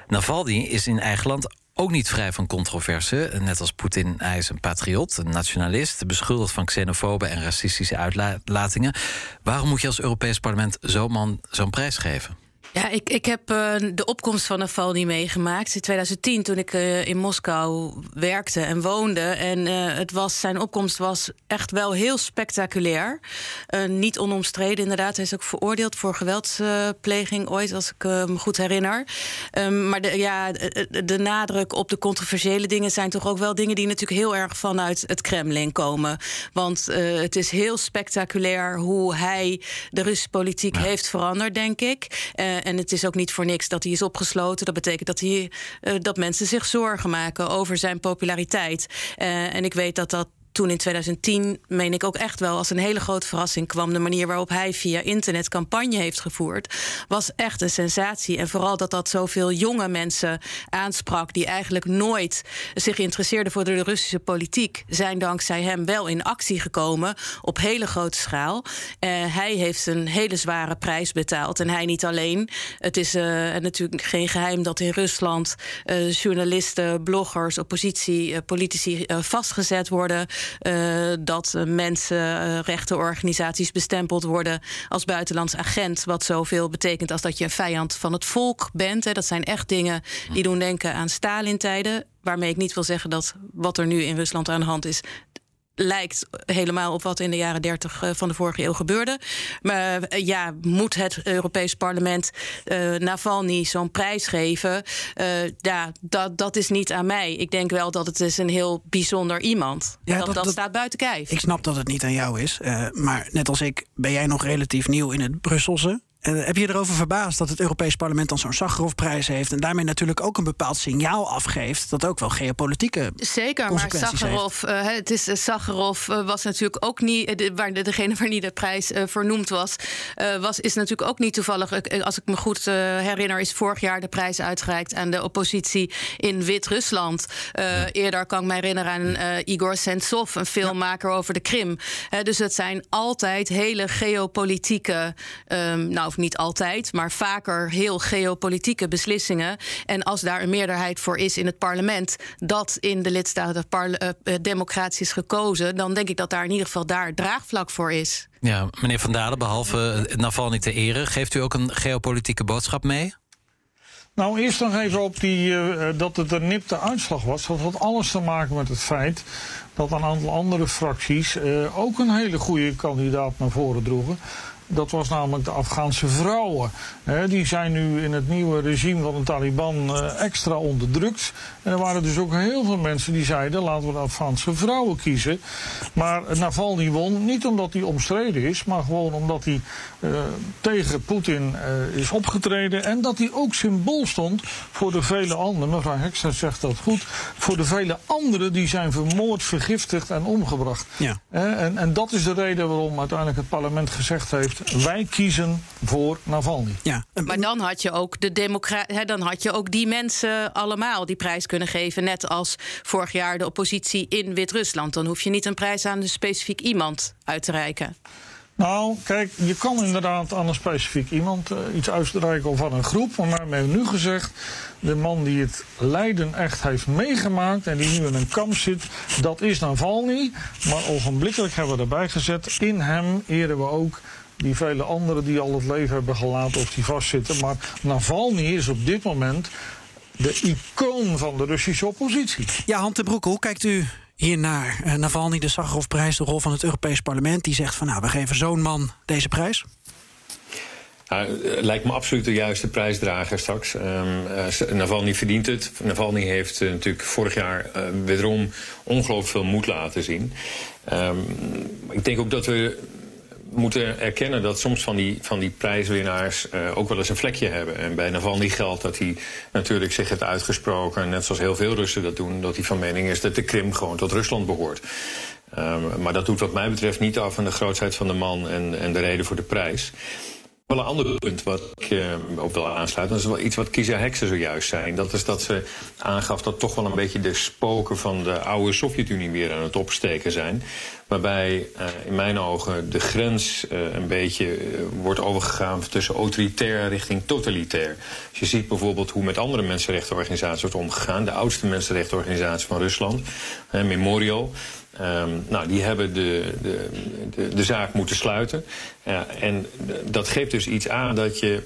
Navalny is in eigen land ook niet vrij van controverse. Net als Poetin, hij is een patriot, een nationalist... beschuldigd van xenofobe en racistische uitlatingen. Waarom moet je als Europees parlement zo'n man zo'n prijs geven? Ja, ik, ik heb uh, de opkomst van Navalny meegemaakt in 2010 toen ik uh, in Moskou werkte en woonde. En uh, het was, zijn opkomst was echt wel heel spectaculair. niet onomstreden inderdaad. Hij is ook veroordeeld voor geweldspleging ooit, als ik me goed herinner. Um, maar de, ja, de, nadruk op de controversiële dingen zijn toch ook wel dingen die natuurlijk heel erg vanuit het Kremlin komen. Want het is heel spectaculair hoe hij de Russische politiek ja. heeft veranderd, denk ik. En het is ook niet voor niks dat hij is opgesloten. Dat betekent dat, hij, uh, dat mensen zich zorgen maken over zijn populariteit. Uh, en ik weet dat dat toen in 2010, meen ik ook echt wel als een hele grote verrassing kwam. De manier waarop hij via internet campagne heeft gevoerd, was echt een sensatie. En vooral dat dat zoveel jonge mensen aansprak, die eigenlijk nooit zich interesseerden voor de Russische politiek, zijn dankzij hem wel in actie gekomen op hele grote schaal. Uh, hij heeft een hele zware prijs betaald. En hij niet alleen. Het is uh, natuurlijk geen geheim dat in Rusland uh, journalisten, bloggers, oppositie, politici vastgezet worden. Uh, dat mensenrechtenorganisaties bestempeld worden als buitenlands agent. Wat zoveel betekent als dat je een vijand van het volk bent. Hè. Dat zijn echt dingen die doen denken aan Stalin-tijden. Waarmee ik niet wil zeggen dat wat er nu in Rusland aan de hand is lijkt helemaal op wat in de jaren 30 eh, van de vorige eeuw gebeurde. Maar uh, ja, moet het Europees Parlement uh, Navalny zo'n prijs geven? Uh, ja, dat, dat is niet aan mij. Ik denk wel dat het is een heel bijzonder iemand. Ja, dat, dat, dat, staat buiten kijf. Ik snap dat het niet aan jou is. maar net als ik ben jij nog relatief nieuw in het Brusselse. Uh, heb je erover verbaasd dat het Europees Parlement dan zo'n Sakharovprijs heeft en daarmee natuurlijk ook een bepaald signaal afgeeft dat ook wel geopolitieke Zeker, maar Sakharov, uh, het is uh, Sakharov was natuurlijk ook niet de, waar de, degene waar niet de prijs vernoemd was, was is natuurlijk ook niet toevallig. als ik me goed herinner, is vorig jaar de prijs uitgereikt aan de oppositie in Wit-Rusland. Eerder kan ik me herinneren aan Igor Sentsov, een filmmaker ja. over de Krim. dus het zijn altijd hele geopolitieke, um, nou niet altijd, maar vaker heel geopolitieke beslissingen. En als daar een meerderheid voor is in het parlement, dat in de lidstaten uh, democratisch is gekozen, dan denk ik dat daar in ieder geval daar draagvlak voor is. Ja, meneer Van Dalen, behalve Navalny te ere, geeft u ook een geopolitieke boodschap mee? Nou, eerst nog even op die, uh, dat het een nipte uitslag was. Dat had alles te maken met het feit dat een aantal andere fracties uh, ook een hele goede kandidaat naar voren droegen. Dat was namelijk de Afghaanse vrouwen. die zijn nu in het nieuwe regime van de Taliban eh, extra onderdrukt. En er waren dus ook heel veel mensen die zeiden: laten we de Afghaanse vrouwen kiezen. Maar Navalny won niet omdat hij omstreden is, maar gewoon omdat hij uh, tegen Poetin uh, is opgetreden. En dat hij ook symbool stond voor de vele anderen. Mevrouw Hekster zegt dat goed. Voor de vele anderen die zijn vermoord, vergiftigd en omgebracht. Ja. en, en dat is de reden waarom uiteindelijk het parlement gezegd heeft wij kiezen voor Navalny. Ja. Maar dan had je ook de democratie, dan had je ook die mensen allemaal die prijs kunnen geven. Net als vorig jaar de oppositie in Wit-Rusland. Dan hoef je niet een prijs aan een specifiek iemand uit te reiken. Nou, kijk, je kan inderdaad aan een specifiek iemand uh, iets uitreiken of aan een groep. Maar we hebben nu gezegd, de man die het lijden echt heeft meegemaakt en die nu in een kamp zit, dat is Navalny. Maar ogenblikkelijk hebben we erbij gezet, in hem eren we ook die vele anderen die al het leven hebben gelaten of die vastzitten. Maar Navalny is op dit moment de icoon van de Russische oppositie. Ja, Han Broeke, hoe kijkt u hiernaar? Uh, Navalny, de Sakharovprijs, de rol van het Europees Parlement... die zegt van nou, we geven zo'n man deze prijs. Nou, lijkt me absoluut de juiste prijsdrager straks. Um, uh, Navalny verdient het. Navalny heeft uh, natuurlijk vorig jaar uh, wederom ongelooflijk veel moed laten zien. Um, ik denk ook dat we moeten erkennen dat soms van die, van die prijswinnaars uh, ook wel eens een vlekje hebben. En bij Navalny geldt dat hij natuurlijk zich heeft uitgesproken, net zoals heel veel Russen dat doen, dat hij van mening is dat de Krim gewoon tot Rusland behoort. Ehm, maar dat doet wat mij betreft niet af van de grootheid van de man en, en de reden voor de prijs. Wel een ander punt wat ik uh, op wil aansluiten. Dat is wel iets wat Kisa Heksen zojuist zei. Dat is dat ze aangaf dat toch wel een beetje de spoken van de oude Sovjet-Unie weer aan het opsteken zijn. Waarbij uh, in mijn ogen de grens uh, een beetje wordt overgegaan tussen autoritair richting totalitair. Dus je ziet bijvoorbeeld hoe met andere mensenrechtenorganisaties wordt omgegaan. De oudste mensenrechtenorganisatie van Rusland, Memorial. Um, nou, die hebben de, de, de, zaak moeten sluiten. En dat geeft dus iets aan dat je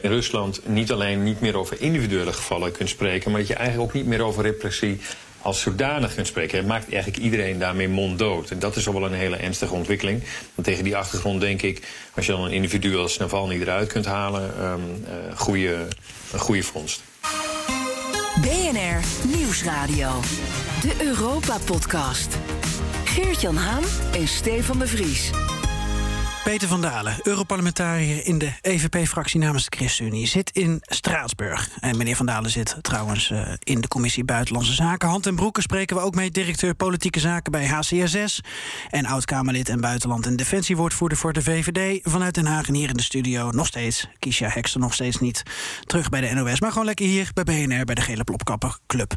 in Rusland niet alleen niet meer over individuele gevallen kunt spreken, maar dat je eigenlijk ook niet meer over repressie als zodanig kunt spreken. Het maakt eigenlijk iedereen daarmee monddood. En dat is al wel een hele ernstige ontwikkeling. Want tegen die achtergrond denk ik, als je dan een individu als Navalny eruit kunt halen, um, uh, goede, een goede vondst. BNR Nieuwsradio. De Europa-podcast. Geert-Jan Haan en Stefan de Vries. Peter van Dalen, Europarlementariër in de EVP-fractie namens de ChristenUnie, zit in Straatsburg. En meneer Van Dalen zit trouwens uh, in de Commissie Buitenlandse Zaken. Hand en Broeken spreken we ook mee, directeur Politieke Zaken bij HCSS. En oud-Kamerlid en Buitenland- en Defensiewoordvoerder voor de VVD. Vanuit Den Haag en hier in de studio nog steeds. Kiesja Hekster nog steeds niet terug bij de NOS, maar gewoon lekker hier bij BNR, bij de Gele Plopkapper Club.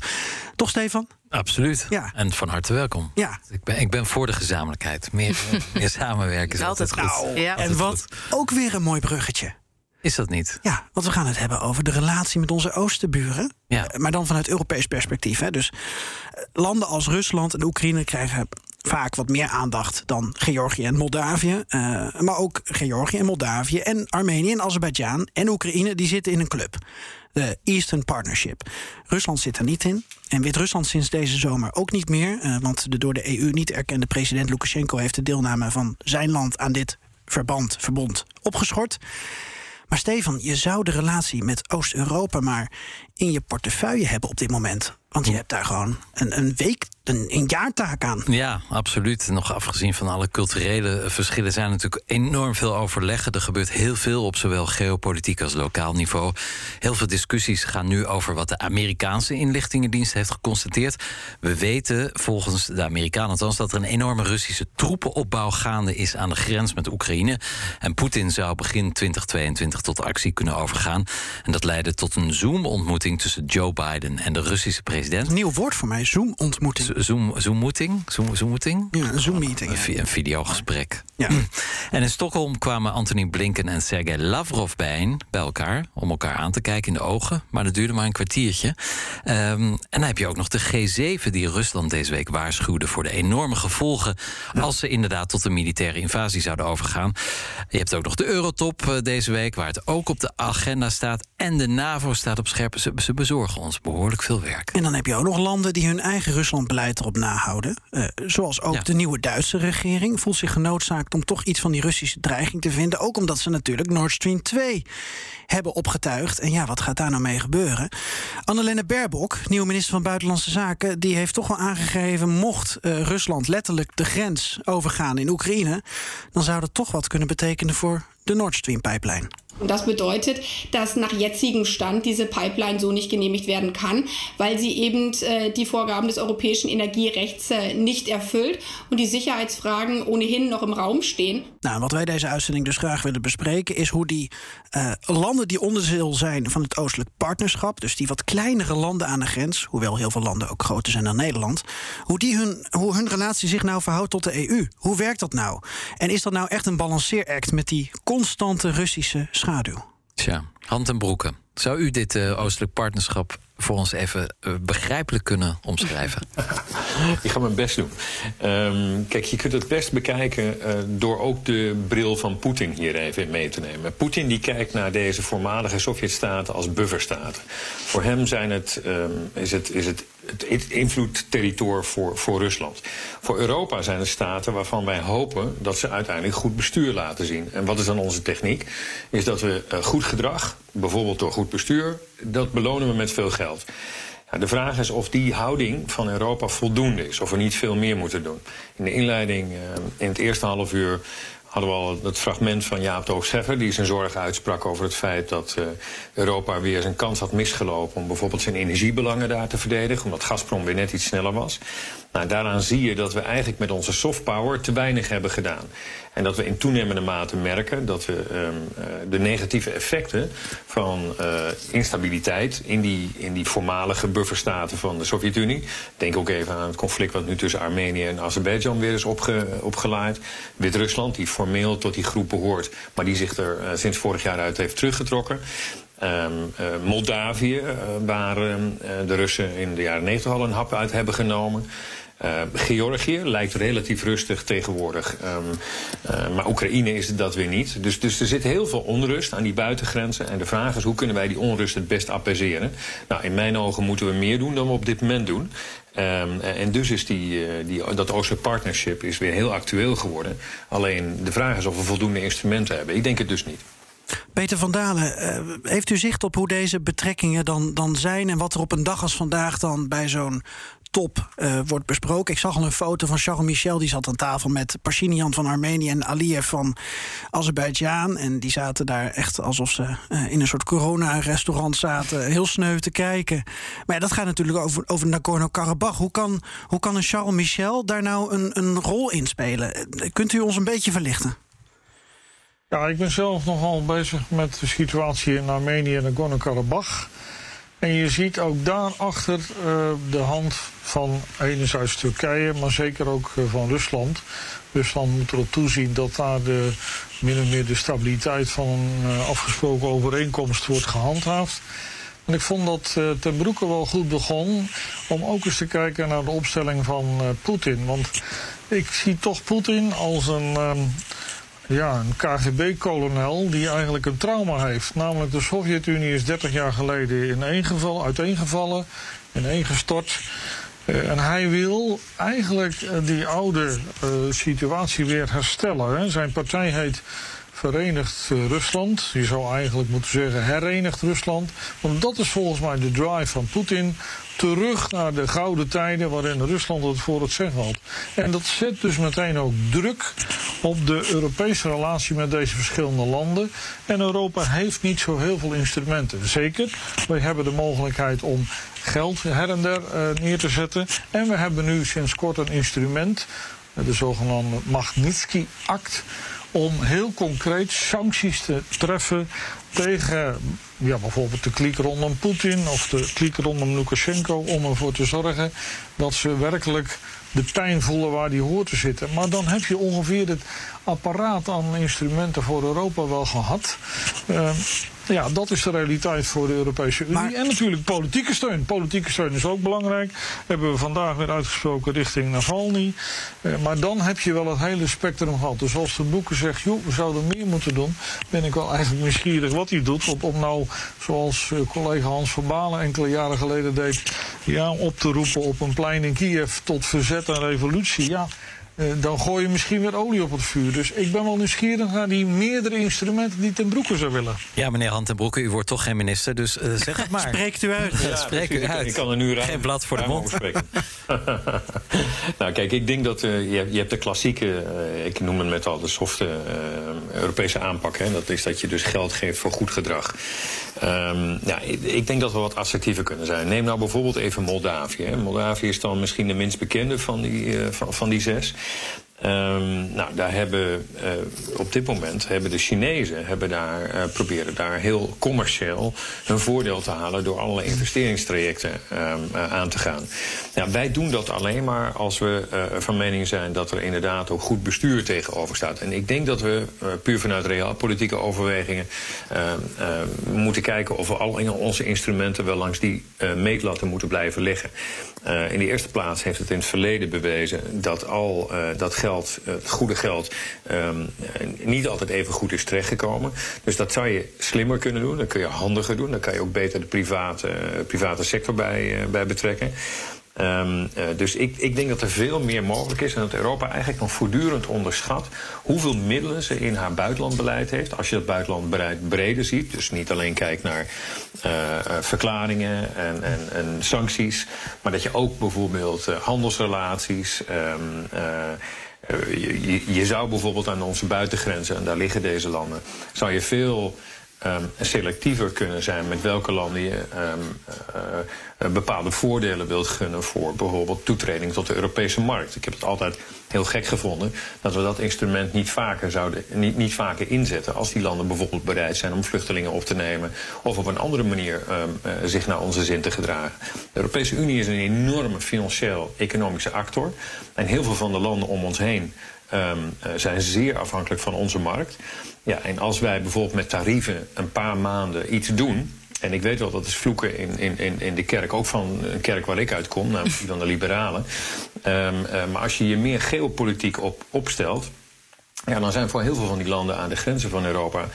Toch, Stefan? Absoluut. Ja. En van harte welkom. Ja. Ik ben, ik ben voor de gezamenlijkheid. Meer, meer samenwerken is altijd goed. Nou, Ja. en wat ook weer een mooi bruggetje. Is dat niet? Ja, want we gaan het hebben over de relatie met onze oostenburen. Ja. Eh, Maar dan vanuit Europees perspectief. Hè. Dus eh, landen als Rusland en Oekraïne krijgen vaak wat meer aandacht dan Georgië en Moldavië. Eh, maar ook Georgië en Moldavië en Armenië en Azerbeidzjan en Oekraïne... die zitten in een club. De Eastern Partnership. Rusland zit er niet in. En Wit-Rusland sinds deze zomer ook niet meer. eh, want de door de EU niet erkende president Lukashenko... heeft de deelname van zijn land aan dit verband, verbond opgeschort. Maar Stefan, je zou de relatie met Oost-Europa maar in je portefeuille hebben op dit moment. Want je hebt daar gewoon een, een week, een, een jaartaak aan. Ja, absoluut. Nog afgezien van alle culturele verschillen zijn er natuurlijk enorm veel overleggen. Er gebeurt heel veel op zowel geopolitiek als lokaal niveau. Heel veel discussies gaan nu over wat de Amerikaanse inlichtingendienst heeft geconstateerd. We weten volgens de Amerikanen althans dat er een enorme Russische troepenopbouw gaande is aan de grens met Oekraïne. En Poetin zou begin 2022 tot actie kunnen overgaan. En dat leidde tot een Zoom-ontmoeting tussen Joe Biden en de Russische president. Nieuw woord voor mij, Zoom-ontmoeting. Zoom, Zoom-meeting? Zoom, Zoom-meeting? Ja, een Zoom-meeting. Een, vi- een videogesprek. Ja. En in Stockholm kwamen Anthony Blinken en Sergei Lavrov bijeen bij elkaar om elkaar aan te kijken in de ogen. Maar dat duurde maar een kwartiertje. Ehm, en dan heb je ook nog de G7 die Rusland deze week waarschuwde voor de enorme gevolgen als ze inderdaad tot een militaire invasie zouden overgaan. Je hebt ook nog de Eurotop eh, deze week, waar het ook op de agenda staat. En de NAVO staat op scherp. Ze, ze bezorgen ons behoorlijk veel werk. En dan heb je ook nog landen die hun eigen Ruslandbeleid erop nahouden. Eh, zoals ook Ja. de nieuwe Duitse regering voelt zich genoodzaakt om toch iets van die Russische dreiging te vinden. Ook omdat ze natuurlijk Nord Stream 2 hebben opgetuigd. En ja, wat gaat daar nou mee gebeuren? Annalena Baerbock, nieuwe minister van Buitenlandse Zaken, die heeft toch wel aangegeven: mocht eh, Rusland letterlijk de grens overgaan in Oekraïne, dan zou dat toch wat kunnen betekenen voor de Nord Stream pijplijn. Und das bedeutet, dass nach jetzigem Stand diese Pipeline so nicht genehmigt werden kann, weil sie eben äh, die Vorgaben des europäischen Energierechts äh, nicht erfüllt und die Sicherheitsfragen ohnehin noch im Raum stehen. Nou, wat wij deze uitzending dus graag willen bespreken, is hoe die eh, landen die onderdeel zijn van het Oostelijk Partnerschap, dus die wat kleinere landen aan de grens, hoewel heel veel landen ook groter zijn dan Nederland, hoe, die hun, hoe hun relatie zich nou verhoudt tot de EU. Hoe werkt dat nou? En is dat nou echt een balanceeract met die constante Russische schaduw? Tja, hand en broeken. Zou u dit eh, oostelijk partnerschap voor ons even eh, begrijpelijk kunnen omschrijven? Ik ga mijn best doen. Ehm, kijk, je kunt het best bekijken eh, door ook de bril van Poetin hier even mee te nemen. Poetin die kijkt naar deze voormalige Sovjetstaten als bufferstaten. Voor hem zijn het, ehm, is het, is het het invloedsterritorium voor, voor Rusland. Voor Europa zijn het staten waarvan wij hopen dat ze uiteindelijk goed bestuur laten zien. En wat is dan onze techniek? Is dat we eh, goed gedrag, bijvoorbeeld door goed bestuur, dat belonen we met veel geld. Ja, de vraag is of die houding van Europa voldoende is, of we niet veel meer moeten doen. In de inleiding, eh, in het eerste half uur, hadden we al het fragment van Jaap de die zijn zorgen uitsprak over het feit dat Europa weer zijn kans had misgelopen om bijvoorbeeld zijn energiebelangen daar te verdedigen, omdat Gazprom weer net iets sneller was. Nou, daaraan zie je dat we eigenlijk met onze soft power te weinig hebben gedaan. En dat we in toenemende mate merken dat we um, de negatieve effecten van uh, instabiliteit in die, in die voormalige bufferstaten van de Sovjet-Unie. Denk ook even aan het conflict wat nu tussen Armenië en Azerbeidzjan weer is opge. Wit-Rusland, die formeel tot die groep behoort, maar die zich er uh, sinds vorig jaar uit heeft teruggetrokken. Uh, Moldavië, waar uh, de Russen in de jaren 90 al een hap uit hebben genomen. Uh, Georgië lijkt relatief rustig tegenwoordig. Um, uh, maar Oekraïne is dat weer niet. Dus, dus er zit heel veel onrust aan die buitengrenzen. En de vraag is hoe kunnen wij die onrust het best appeaseren? Nou, in mijn ogen moeten we meer doen dan we op dit moment doen. Um, en dus is die, uh, die, dat Ooster Partnership is weer heel actueel geworden. Alleen de vraag is of we voldoende instrumenten hebben. Ik denk het dus niet. Peter van Dalen, heeft u zicht op hoe deze betrekkingen dan, dan zijn en wat er op een dag als vandaag dan bij zo'n top uh, wordt besproken. Ik zag al een foto van Charles Michel, die zat aan tafel met Pashinian van Armenië en Aliyev van Azerbeidzjan. En die zaten daar echt alsof ze uh, in een soort corona-restaurant zaten, heel sneu te kijken. Maar dat gaat natuurlijk over, over Nagorno-Karabakh. Hoe kan, hoe kan een Charles Michel daar nou een, een rol in spelen? Kunt u ons een beetje verlichten? Ja, ik ben zelf nogal bezig met de situatie in Armenië en Nagorno-Karabakh. En je ziet ook daarachter uh, de hand van enerzijds Turkije, maar zeker ook uh, van Rusland. Rusland moet erop toezien dat daar de, min of meer de stabiliteit van een uh, afgesproken overeenkomst wordt gehandhaafd. En ik vond dat ten broeke wel goed begon om ook eens te kijken naar de opstelling van Poetin. Want ik zie toch Poetin als een, um, ja, een KGB-kolonel die eigenlijk een trauma heeft. Namelijk de Sovjet-Unie is 30 jaar geleden ineengevallen, uiteengevallen, ineengestort. Uh, en hij wil eigenlijk uh, die oude uh, situatie weer herstellen. Hè. Zijn partij heet Verenigd Rusland. Je zou eigenlijk moeten zeggen herenigd Rusland. Want dat is volgens mij de drive van Poetin terug naar de gouden tijden waarin Rusland het voor het zeggen had. En dat zet dus meteen ook druk op de Europese relatie met deze verschillende landen. En Europa heeft niet zo heel veel instrumenten. Zeker, wij hebben de mogelijkheid om geld her en der uh, neer te zetten. En we hebben nu sinds kort een instrument, de zogenaamde Magnitsky-act om heel concreet sancties te treffen tegen ja, bijvoorbeeld de kliek rondom Poetin of de kliek rondom Lukashenko, om ervoor te zorgen dat ze werkelijk de pijn voelen waar die hoort te zitten. Maar dan heb je ongeveer het apparaat aan instrumenten voor Europa wel gehad. Uh, ja, dat is de realiteit voor de Europese Unie. Maar... En natuurlijk politieke steun. Politieke steun is ook belangrijk. Hebben we vandaag weer uitgesproken richting Navalny. Uh, maar dan heb je wel het hele spectrum gehad. Dus als de boeken zegt, joh, we zouden meer moeten doen, ben ik wel eigenlijk nieuwsgierig wat hij doet. Om, om nou, zoals uh, collega Hans van Balen enkele jaren geleden deed, ja, op te roepen op een plein in Kiev tot verzet en revolutie. Ja, dan gooi je misschien weer olie op het vuur. Dus ik ben wel nieuwsgierig naar die meerdere instrumenten die ten broeke zou willen. Ja, meneer Han ten Broeke, u wordt toch geen minister, dus uh, zeg het maar. Spreekt u uit. Ja, spreek u uit. Ik kan er nu ruim, geen blad voor de mond. nou, kijk, ik denk dat uh, je, je hebt de klassieke, ik noem het met al de softe Europese aanpak. Hè, dat is dat je dus geld geeft voor goed gedrag. Um, ja, ik denk dat we wat assertiever kunnen zijn. Neem nou bijvoorbeeld even Moldavië. Hè. Moldavië is dan misschien de minst bekende van die, van, van die zes. Um, nou, daar hebben uh, op dit moment hebben de Chinezen hebben daar, uh, proberen daar heel commercieel hun voordeel te halen door allerlei investeringstrajecten um, uh, aan te gaan. Nou, wij doen dat alleen maar als we van mening zijn dat er inderdaad ook goed bestuur tegenover staat. En ik denk dat we puur vanuit realpolitieke overwegingen moeten kijken of we al onze instrumenten wel langs die meetlatten moeten blijven liggen. In de eerste plaats heeft het in het verleden bewezen dat al dat geld, het goede geld, um, niet altijd even goed is terechtgekomen. Dus dat zou je slimmer kunnen doen. Dat kun je handiger doen. Dan kan je ook beter de private, private sector bij, bij betrekken. Um, uh, dus ik, ik denk dat er veel meer mogelijk is en dat Europa eigenlijk nog voortdurend onderschat hoeveel middelen ze in haar buitenlandbeleid heeft. Als je dat buitenlandbeleid breder ziet, dus niet alleen kijkt naar uh, uh, verklaringen en, en, en, sancties, maar dat je ook bijvoorbeeld handelsrelaties. Um, je, je, zou bijvoorbeeld aan onze buitengrenzen, en daar liggen deze landen, zou je veel um, selectiever kunnen zijn met welke landen je um, uh, bepaalde voordelen wilt gunnen voor bijvoorbeeld toetreding tot de Europese markt. Ik heb het altijd heel gek gevonden dat we dat instrument niet vaker, zouden, niet, niet vaker inzetten als die landen bijvoorbeeld bereid zijn om vluchtelingen op te nemen of op een andere manier um, uh, zich naar onze zin te gedragen. De Europese Unie is een enorme financieel-economische actor en heel veel van de landen om ons heen zijn zeer afhankelijk van onze markt. Ja, en als wij bijvoorbeeld met tarieven een paar maanden iets doen. En ik weet wel, dat is vloeken in, in, in de kerk, ook van een kerk waar ik uitkom, namelijk die van de liberalen. Um, uh, maar als je je meer geopolitiek op, opstelt. Ja, dan zijn voor heel veel van die landen aan de grenzen van Europa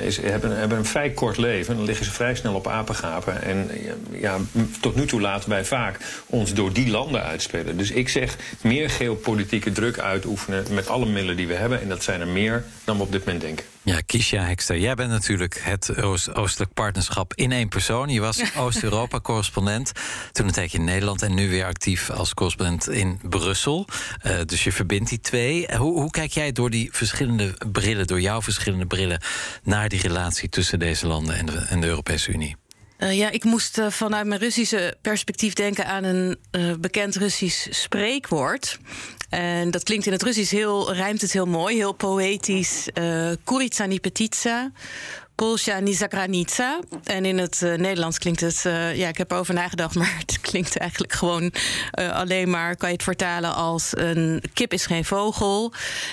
is, hebben, hebben een vrij kort leven. Dan liggen ze vrij snel op apengapen. En ja, tot nu toe laten wij vaak ons door die landen uitspelen. Dus ik zeg meer geopolitieke druk uitoefenen met alle middelen die we hebben. En dat zijn er meer dan we op dit moment denken. Ja, Kisha Hekster, jij bent natuurlijk het Oost Oostelijk Partnerschap in één persoon. Je was Oost-Europa-correspondent, toen een tijdje in Nederland... en nu weer actief als correspondent in Brussel. Uh, dus je verbindt die twee. Hoe, hoe kijk jij door die verschillende brillen, door jouw verschillende brillen... naar die relatie tussen deze landen en de, en de Europese Unie? Uh, ja, ik moest uh, vanuit mijn Russische perspectief denken aan een uh, bekend Russisch spreekwoord. En dat klinkt in het Russisch heel, rijmt het heel mooi, heel poëtisch. Uh, Kuritsa ni petitsa, Polsja Nizagranitsa. En in het uh, Nederlands klinkt het, uh, ja, ik heb erover nagedacht, maar het klinkt eigenlijk gewoon uh, alleen maar, kan je het vertalen als een kip is geen vogel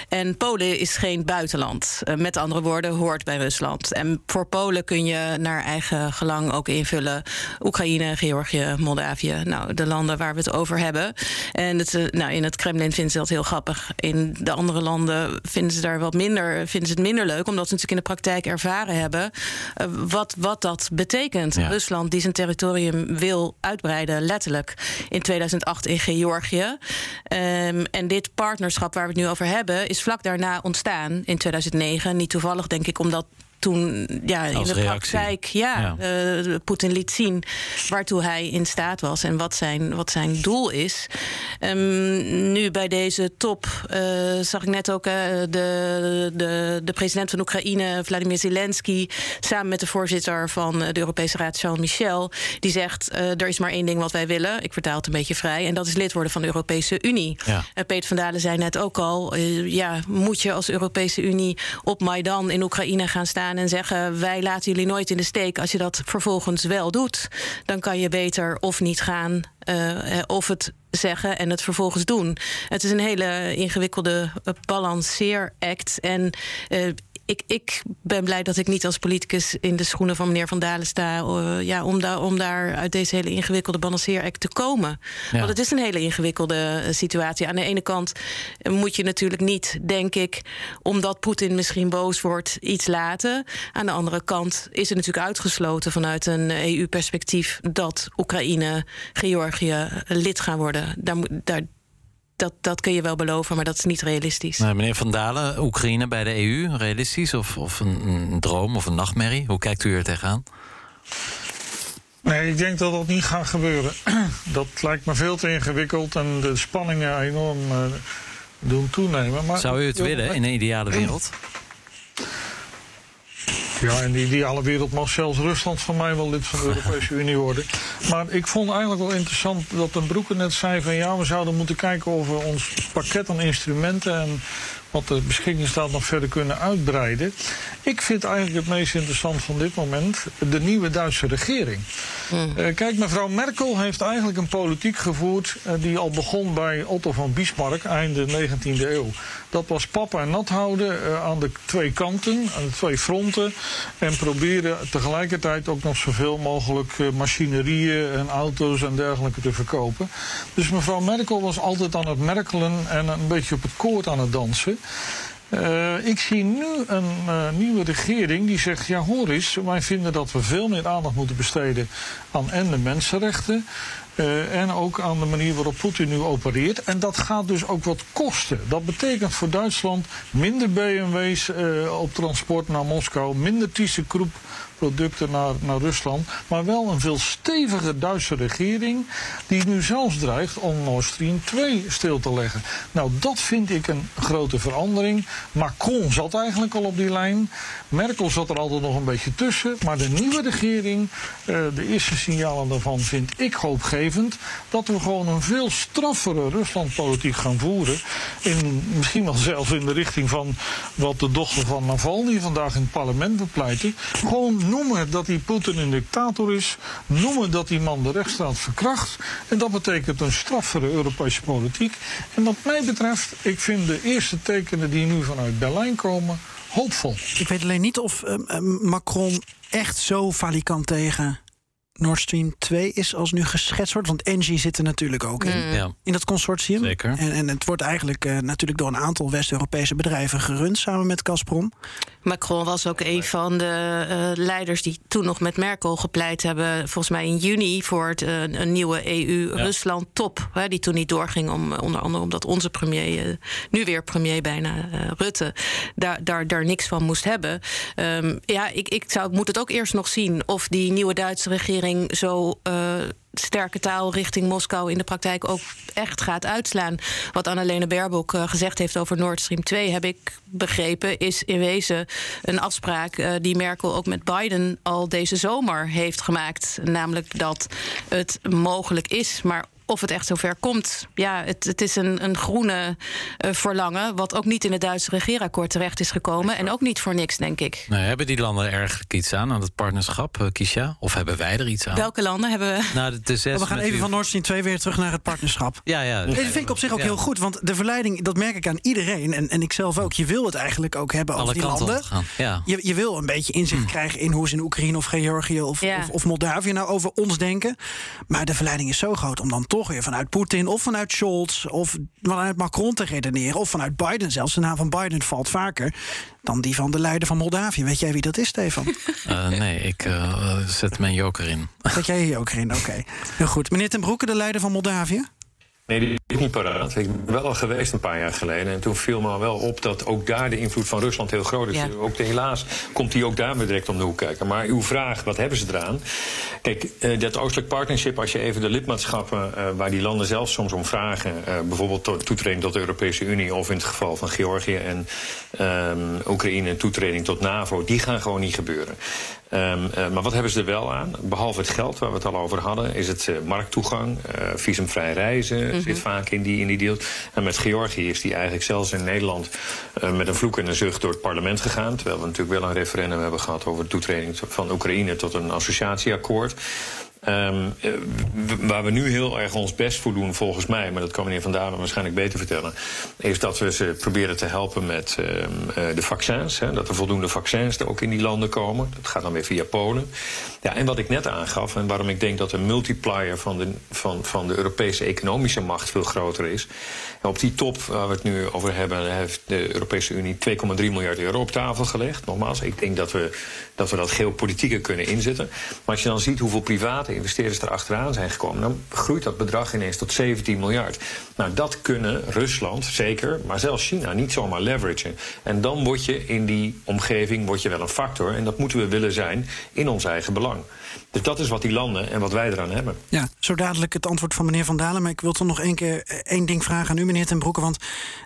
en Polen is geen buitenland. met andere woorden, hoort bij Rusland. En voor Polen kun je naar eigen gelang ook invullen Oekraïne, Georgië, Moldavië, nou, de landen waar we het over hebben. En het, nou, in het Kremlin vinden ze dat heel grappig. In de andere landen vinden ze daar wat minder, vinden ze het minder leuk, omdat ze natuurlijk in de praktijk ervaren hebben hebben. wat, wat dat betekent. Ja. Rusland die zijn territorium wil uitbreiden, letterlijk in 2008 in Georgië. Um, en dit partnerschap waar we het nu over hebben, is vlak daarna ontstaan in 2009. Niet toevallig, denk ik, omdat toen ja, in de praktijk ja, ja. Uh, Poetin liet zien waartoe hij in staat was en wat zijn, wat zijn doel is. Um, nu bij deze top uh, zag ik net ook uh, de, de, de president van Oekraïne, Vladimir Zelensky, samen met de voorzitter van de Europese Raad, Charles Michel, die zegt: er is maar één ding wat wij willen. Ik vertaal het een beetje vrij, en dat is lid worden van de Europese Unie. Ja. Peter van Dalen zei net ook al: ja, moet je als Europese Unie op Maidan in Oekraïne gaan staan? En zeggen: wij laten jullie nooit in de steek. Als je dat vervolgens wel doet, dan kan je beter of niet gaan, uh, of het zeggen en het vervolgens doen. Het is een hele ingewikkelde balanceeract. En ik, ik ben blij dat ik niet als politicus in de schoenen van meneer Van Dalen sta. Uh, ja, om, daar om daar uit deze hele ingewikkelde balanceeract te komen. Ja. Want het is een hele ingewikkelde uh, situatie. Aan de ene kant moet je natuurlijk niet, denk ik, omdat Poetin misschien boos wordt, iets laten. Aan de andere kant is het natuurlijk uitgesloten vanuit een EU-perspectief dat Oekraïne, Georgië lid gaan worden. Daar, daar, dat, dat kun je wel beloven, maar dat is niet realistisch. Nou, meneer Van Dalen, Oekraïne bij de EU, realistisch of, of een, een, droom of een nachtmerrie? Hoe kijkt u er tegenaan? Nee, ik denk dat dat niet gaat gebeuren. Dat lijkt me veel te ingewikkeld en de spanningen enorm uh, doen toenemen. Maar Zou u het willen in een ideale wereld? Ja, in de ideale wereld mag zelfs Rusland van mij wel lid van de Europese Unie worden. Maar ik vond eigenlijk wel interessant dat een Broeken net zei van ja, we zouden moeten kijken of we ons pakket aan instrumenten en wat de beschikking staat nog verder kunnen uitbreiden. Ik vind eigenlijk het meest interessant van dit moment de nieuwe Duitse regering. Mm. Uh, kijk, mevrouw Merkel heeft eigenlijk een politiek gevoerd uh, die al begon bij Otto van Bismarck, einde 19e eeuw. Dat was papa en nat houden uh, aan de twee kanten, aan de twee fronten. En proberen tegelijkertijd ook nog zoveel mogelijk machinerieën en auto's en dergelijke te verkopen. Dus mevrouw Merkel was altijd aan het merkelen en een beetje op het koord aan het dansen. Uh, ik zie nu een nieuwe regering die zegt: Ja, hoor eens, wij vinden dat we veel meer aandacht moeten besteden aan en de mensenrechten. Uh, en ook aan de manier waarop Poetin nu opereert. En dat gaat dus ook wat kosten. Dat betekent voor Duitsland minder BMW's uh, op transport naar Moskou, minder ThyssenKrupp producten naar, naar Rusland. Maar wel een veel steviger Duitse regering. Die nu zelfs dreigt om Nord Stream 2 stil te leggen. Nou, dat vind ik een grote verandering. Macron zat eigenlijk al op die lijn. Merkel zat er altijd nog een beetje tussen. Maar de nieuwe regering, uh, de eerste signalen daarvan vind ik hoopgevend. Dat we gewoon een veel straffere Ruslandpolitiek gaan voeren. In, misschien wel zelfs in de richting van wat de dochter van Navalny vandaag in het parlement bepleitte. Gewoon noemen dat die Poetin een dictator is. Noemen dat die man de rechtsstaat verkracht. En dat betekent een straffere Europese politiek. En wat mij betreft, ik vind de eerste tekenen die nu vanuit Berlijn komen hoopvol. Ik weet alleen niet of uh, Macron echt zo valikant tegen Nord Stream 2 is als nu geschetst wordt? Want Engie zit er natuurlijk ook in, mm. ja. in dat consortium. Zeker. En, en het wordt eigenlijk uh, natuurlijk door een aantal West-Europese bedrijven gerund samen met Gazprom. Macron was ook een van de uh, leiders die toen nog met Merkel gepleit hebben, volgens mij in juni, voor het, uh, een nieuwe EU-Rusland-top. Ja. Die toen niet doorging, om, onder andere omdat onze premier, nu weer premier bijna, Rutte, daar, daar, daar niks van moest hebben. Um, ja, ik, ik zou, moet het ook eerst nog zien of die nieuwe Duitse regering zo uh, sterke taal richting Moskou in de praktijk ook echt gaat uitslaan. Wat Annalene Baerbock uh, gezegd heeft over Nord Stream 2, heb ik begrepen, is in wezen een afspraak uh, die Merkel ook met Biden al deze zomer heeft gemaakt. Namelijk dat het mogelijk is, maar of het echt zover komt. Ja, het, het is een, een groene uh, verlangen, wat ook niet in het Duitse regeerakkoord terecht is gekomen. En ook niet voor niks, denk ik. Nee, hebben die landen erg iets aan, aan het partnerschap, uh, Kisha? Of hebben wij er iets aan? Welke landen hebben we? Nou, de, de zes we gaan even u... van Nord Stream 2 weer terug naar het partnerschap. ja, ja. Dat vind ik op zich ook ja. heel goed, want de verleiding, dat merk ik aan iedereen. En, en ik zelf ook. Je wil het eigenlijk ook hebben Alle over die landen. Ja. Je, je wil een beetje inzicht mm. krijgen in hoe ze in Oekraïne of Georgië of, ja. of, of Moldavië nou over ons denken. Maar de verleiding is zo groot om dan toch weer vanuit Poetin of vanuit Scholz of vanuit Macron te redeneren... of vanuit Biden zelfs. De naam van Biden valt vaker dan die van de leider van Moldavië. Weet jij wie dat is, Stefan? Uh, nee, ik uh, zet mijn joker in. Zet jij je joker in, oké. Okay. Heel goed. Meneer Ten Broeke, de leider van Moldavië? Nee, die niet paraat. Ik ben wel al geweest een paar jaar geleden. En toen viel me wel op dat ook daar de invloed van Rusland heel groot is. Ja. Ook de, helaas komt hij ook daar weer direct om de hoek kijken. Maar uw vraag, wat hebben ze eraan? Kijk, uh, dat oostelijk partnership, als je even de lidmaatschappen... Uh, waar die landen zelf soms om vragen... Uh, bijvoorbeeld to toetreding tot de Europese Unie... of in het geval van Georgië en um, Oekraïne toetreding tot NAVO... die gaan gewoon niet gebeuren. Um, uh, maar wat hebben ze er wel aan? Behalve het geld waar we het al over hadden, is het uh, markttoegang, uh, visumvrij reizen, mm -hmm. In die, in die. En met Georgië is die eigenlijk zelfs in Nederland met een vloek en een zucht door het parlement gegaan. Terwijl we natuurlijk wel een referendum hebben gehad over de toetreding van Oekraïne tot een associatieakkoord. Um, waar we nu heel erg ons best voor doen, volgens mij, maar dat kan meneer Van Dalen waarschijnlijk beter vertellen, is dat we ze proberen te helpen met um, uh, de vaccins. Hè, dat er voldoende vaccins er ook in die landen komen. Dat gaat dan weer via Polen. Ja, en wat ik net aangaf, en waarom ik denk dat de multiplier van de, van, van de Europese economische macht veel groter is. Op die top waar we het nu over hebben, heeft de Europese Unie 2,3 miljard euro op tafel gelegd. Nogmaals, ik denk dat we dat, we dat geopolitieker kunnen inzetten. Maar als je dan ziet hoeveel private investeerders er achteraan zijn gekomen, dan groeit dat bedrag ineens tot 17 miljard. Nou, dat kunnen Rusland zeker, maar zelfs China niet zomaar leveragen. En dan word je in die omgeving word je wel een factor. En dat moeten we willen zijn in ons eigen belang. Dus dat is wat die landen en wat wij eraan hebben. Ja, zo dadelijk het antwoord van meneer Van Dalen. Maar ik wil toch nog één keer één ding vragen aan u, meneer Ten Broeke. Want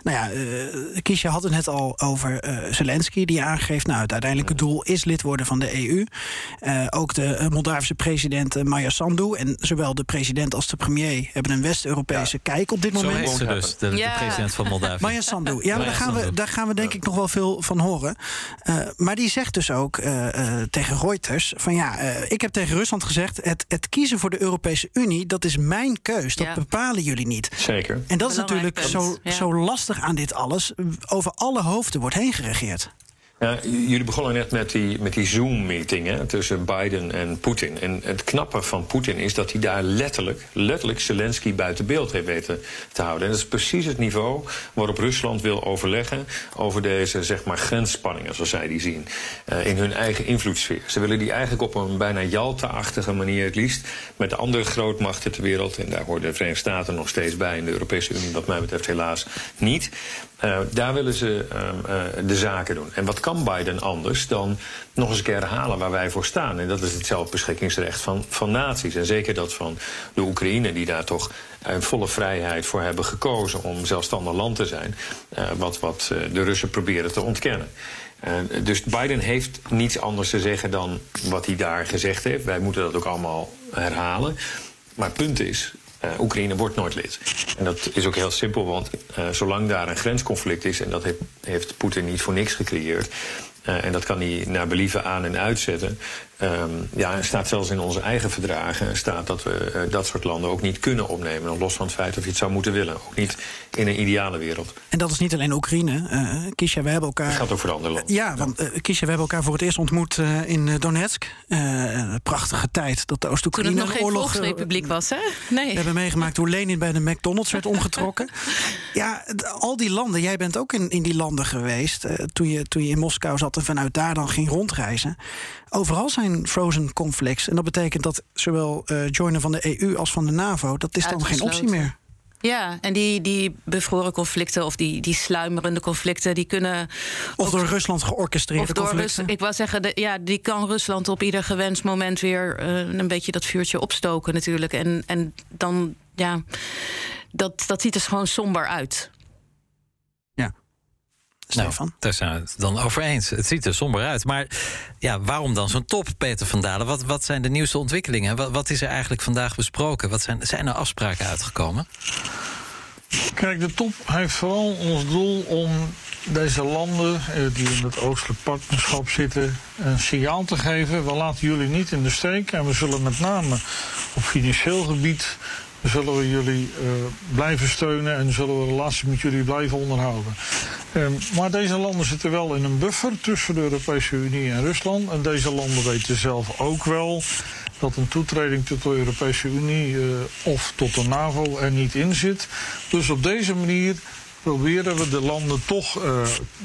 nou ja, uh, Kiesja had het net al over uh, Zelensky, die aangeeft... nou, het uiteindelijke doel is lid worden van de EU. Uh, ook de Moldavische president Maya Sandu... en zowel de president als de premier hebben een West-Europese ja. kijk op dit moment. Zo heet ze dus, de, ja. de president van Moldavië. Maya Sandu. Ja, maar daar gaan, we, daar gaan we denk ik nog wel veel van horen. maar die zegt dus ook tegen Reuters... van ja, ik heb tegen Rusland gezegd: het, het kiezen voor de Europese Unie, dat is mijn keus. Dat ja. bepalen jullie niet. Zeker. En dat is natuurlijk zo, ja. zo lastig aan dit alles. Over alle hoofden wordt heen geregeerd. Ja, jullie begonnen net met die, met die Zoom-meeting tussen Biden en Poetin. En het knappe van Poetin is dat hij daar letterlijk, letterlijk Zelensky buiten beeld heeft weten te houden. En dat is precies het niveau waarop Rusland wil overleggen over deze zeg maar, grensspanningen, zoals zij die zien, uh, in hun eigen invloedssfeer. Ze willen die eigenlijk op een bijna Jalta-achtige manier het liefst met de andere grootmachten ter wereld, en daar horen de Verenigde Staten nog steeds bij, en de Europese Unie wat mij betreft helaas niet. Uh, daar willen ze uh, de zaken doen. En wat kan Biden anders dan nog eens een keer herhalen waar wij voor staan? En dat is het zelfbeschikkingsrecht van, van naties. En zeker dat van de Oekraïne, die daar toch een volle vrijheid voor hebben gekozen om zelfstandig land te zijn. Wat, wat de Russen proberen te ontkennen. dus Biden heeft niets anders te zeggen dan wat hij daar gezegd heeft. Wij moeten dat ook allemaal herhalen. Maar punt is, Oekraïne wordt nooit lid. En dat is ook heel simpel, want uh, zolang daar een grensconflict is, en dat heeft, heeft Poetin niet voor niks gecreëerd, uh, en dat kan hij naar believen aan en uitzetten. Um, ja, er staat zelfs in onze eigen verdragen staat dat we uh, dat soort landen ook niet kunnen opnemen. Los van het feit of je het zou moeten willen. Ook niet in een ideale wereld. En dat is niet alleen Oekraïne. Uh, Kisha, we hebben elkaar. Het gaat ook voor andere landen. Ja, want uh, Kisha, we hebben elkaar voor het eerst ontmoet in Donetsk. een prachtige tijd dat de Oost-Oekraïne nog geen volksrepubliek was, hè? Nee. We hebben meegemaakt hoe Lenin bij de McDonald's werd omgetrokken. ja, al die landen. Jij bent ook in, in die landen geweest. toen, je, toen je in Moskou zat en vanuit daar dan ging rondreizen. Overal zijn frozen conflicts. En dat betekent dat zowel uh, joinen van de EU als van de NAVO... dat is dan geen optie meer. Ja, en die, die bevroren conflicten of die, die sluimerende conflicten, die kunnen. Of door Rusland georchestreerde of door conflicten. Rus, ik wil zeggen, de, ja, die kan Rusland op ieder gewenst moment weer uh, een beetje dat vuurtje opstoken, natuurlijk. En, en dan, ja, dat, dat ziet er gewoon somber uit. Stefan. Nou, daar zijn we het dan over eens. Het ziet er somber uit. Maar ja, waarom dan zo'n top, Peter van Dalen? Wat, wat zijn de nieuwste ontwikkelingen? Wat, wat is er eigenlijk vandaag besproken? Wat zijn, zijn er afspraken uitgekomen? Kijk, de top heeft vooral ons doel om deze landen die in het oostelijk partnerschap zitten een signaal te geven. We laten jullie niet in de steek en we zullen met name op financieel gebied zullen we jullie uh, blijven steunen en zullen we relaties met jullie blijven onderhouden. Um, maar deze landen zitten wel in een buffer tussen de Europese Unie en Rusland. En deze landen weten zelf ook wel dat een toetreding tot de Europese Unie uh, of tot de NAVO er niet in zit. Dus op deze manier proberen we de landen toch uh,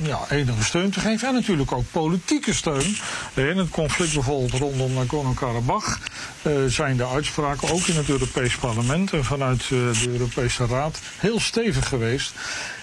ja, enige steun te geven. En natuurlijk ook politieke steun. In het conflict bijvoorbeeld rondom Nagorno-Karabakh uh, zijn de uitspraken ook in het Europees Parlement en vanuit de Europese Raad heel stevig geweest.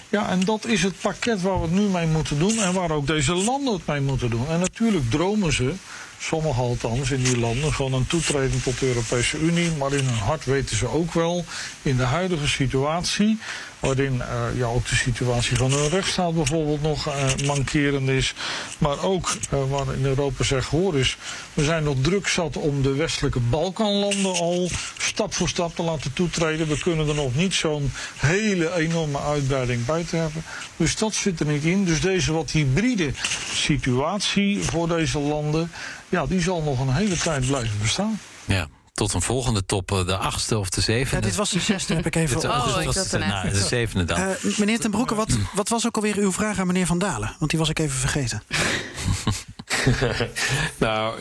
Ja, en dat is het pakket waar we het nu mee moeten doen en waar ook deze landen het mee moeten doen. En natuurlijk dromen ze sommigen althans in die landen, van een toetreding tot de Europese Unie. Maar in hun hart weten ze ook wel, in de huidige situatie, waarin uh, ja, ook de situatie van hun rechtsstaat bijvoorbeeld nog uh, mankerend is. Maar ook uh, waar in Europa zegt, hoor eens, we zijn nog druk zat om de westelijke Balkanlanden al stap voor stap te laten toetreden. We kunnen er nog niet zo'n hele enorme uitbreiding bij te hebben. Dus dat zit er niet in. Dus deze wat hybride situatie voor deze landen, ja, die zal nog een hele tijd blijven bestaan. Ja tot een volgende top, de achtste of de zevende. Ja, dit was de zesde, heb ik even dit, oh, ik was, nou, de zevende dan. Uh, meneer Ten Broeke, wat, wat was ook alweer uw vraag aan meneer Van Dalen? Want die was ik even vergeten. nou,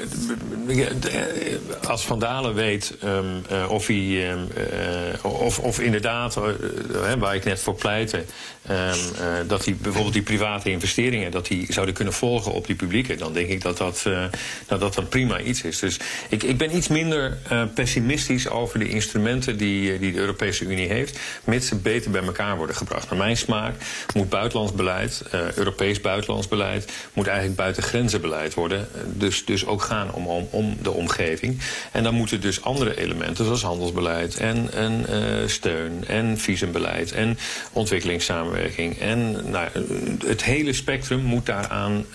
als Van Dalen weet um, uh, of hij um, uh, of, of inderdaad, uh, waar ik net voor pleitte, um, dat hij bijvoorbeeld die private investeringen dat die zouden kunnen volgen op die publieke, dan denk ik dat dat, dat, dat een prima iets is. Dus ik, ik ben iets minder pessimistisch over de instrumenten die, die de Europese Unie heeft, mits ze beter bij elkaar worden gebracht. Naar mijn smaak moet buitenlands beleid, Europees buitenlands beleid, moet eigenlijk buiten worden. Dus, dus ook gaan om, om, om de omgeving. En dan moeten dus andere elementen, zoals handelsbeleid en, en uh, steun en visumbeleid en ontwikkelingssamenwerking. En nou, het hele spectrum moet daaraan um,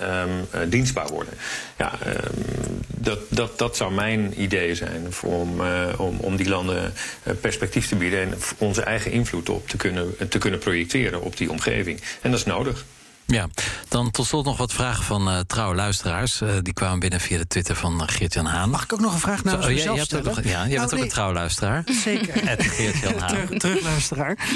uh, dienstbaar worden. Ja, um, dat, dat, dat zou mijn idee zijn om, om, om die landen perspectief te bieden en onze eigen invloed op te kunnen, te kunnen projecteren op die omgeving. En dat is nodig. Ja, dan tot slot nog wat vragen van uh, trouwe luisteraars. Uh, die kwamen binnen via de Twitter van uh, Geert-Jan Haan. Mag ik ook nog een vraag naar Zo, oh, jij, ook nog, Ja, jij bent oh, ook een trouwe luisteraar. Zeker. Geert-Jan Haan. Terug, terugluisteraar.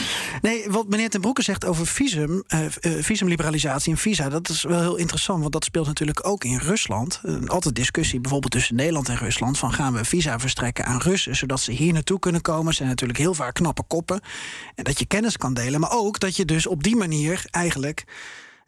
Nee, wat meneer Ten Broeke zegt over visum, visumliberalisatie en visa... dat is wel heel interessant, want dat speelt natuurlijk ook in Rusland. altijd discussie bijvoorbeeld tussen Nederland en Rusland... van gaan we visa verstrekken aan Russen... zodat ze hier naartoe kunnen komen. zijn natuurlijk heel vaak knappe koppen. En dat je kennis kan delen, maar ook dat je dus op die manier eigenlijk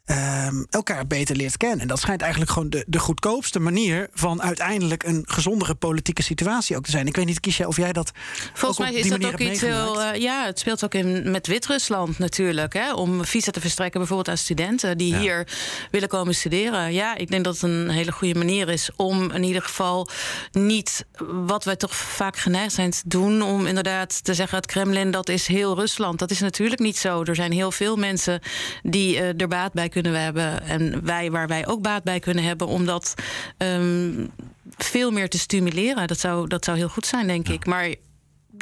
Ehm, elkaar beter leert kennen. En dat schijnt eigenlijk gewoon de, de goedkoopste manier van uiteindelijk een gezondere politieke situatie ook te zijn. Ik weet niet, Kiesja, of jij dat. Volgens mij is dat ook iets heel. Uh, ja, het speelt ook in, met Wit-Rusland natuurlijk. Hè, om visa te verstrekken, bijvoorbeeld aan studenten die hier willen komen studeren. Ja, ik denk dat het een hele goede manier is om in ieder geval niet wat wij toch vaak geneigd zijn te doen. Om inderdaad te zeggen: het Kremlin dat is heel Rusland. Dat is natuurlijk niet zo. Er zijn heel veel mensen die uh, er baat bij kunnen we hebben. En wij waar wij ook baat bij kunnen hebben. Om dat um, veel meer te stimuleren. Dat zou, dat zou heel goed zijn, denk ik. Maar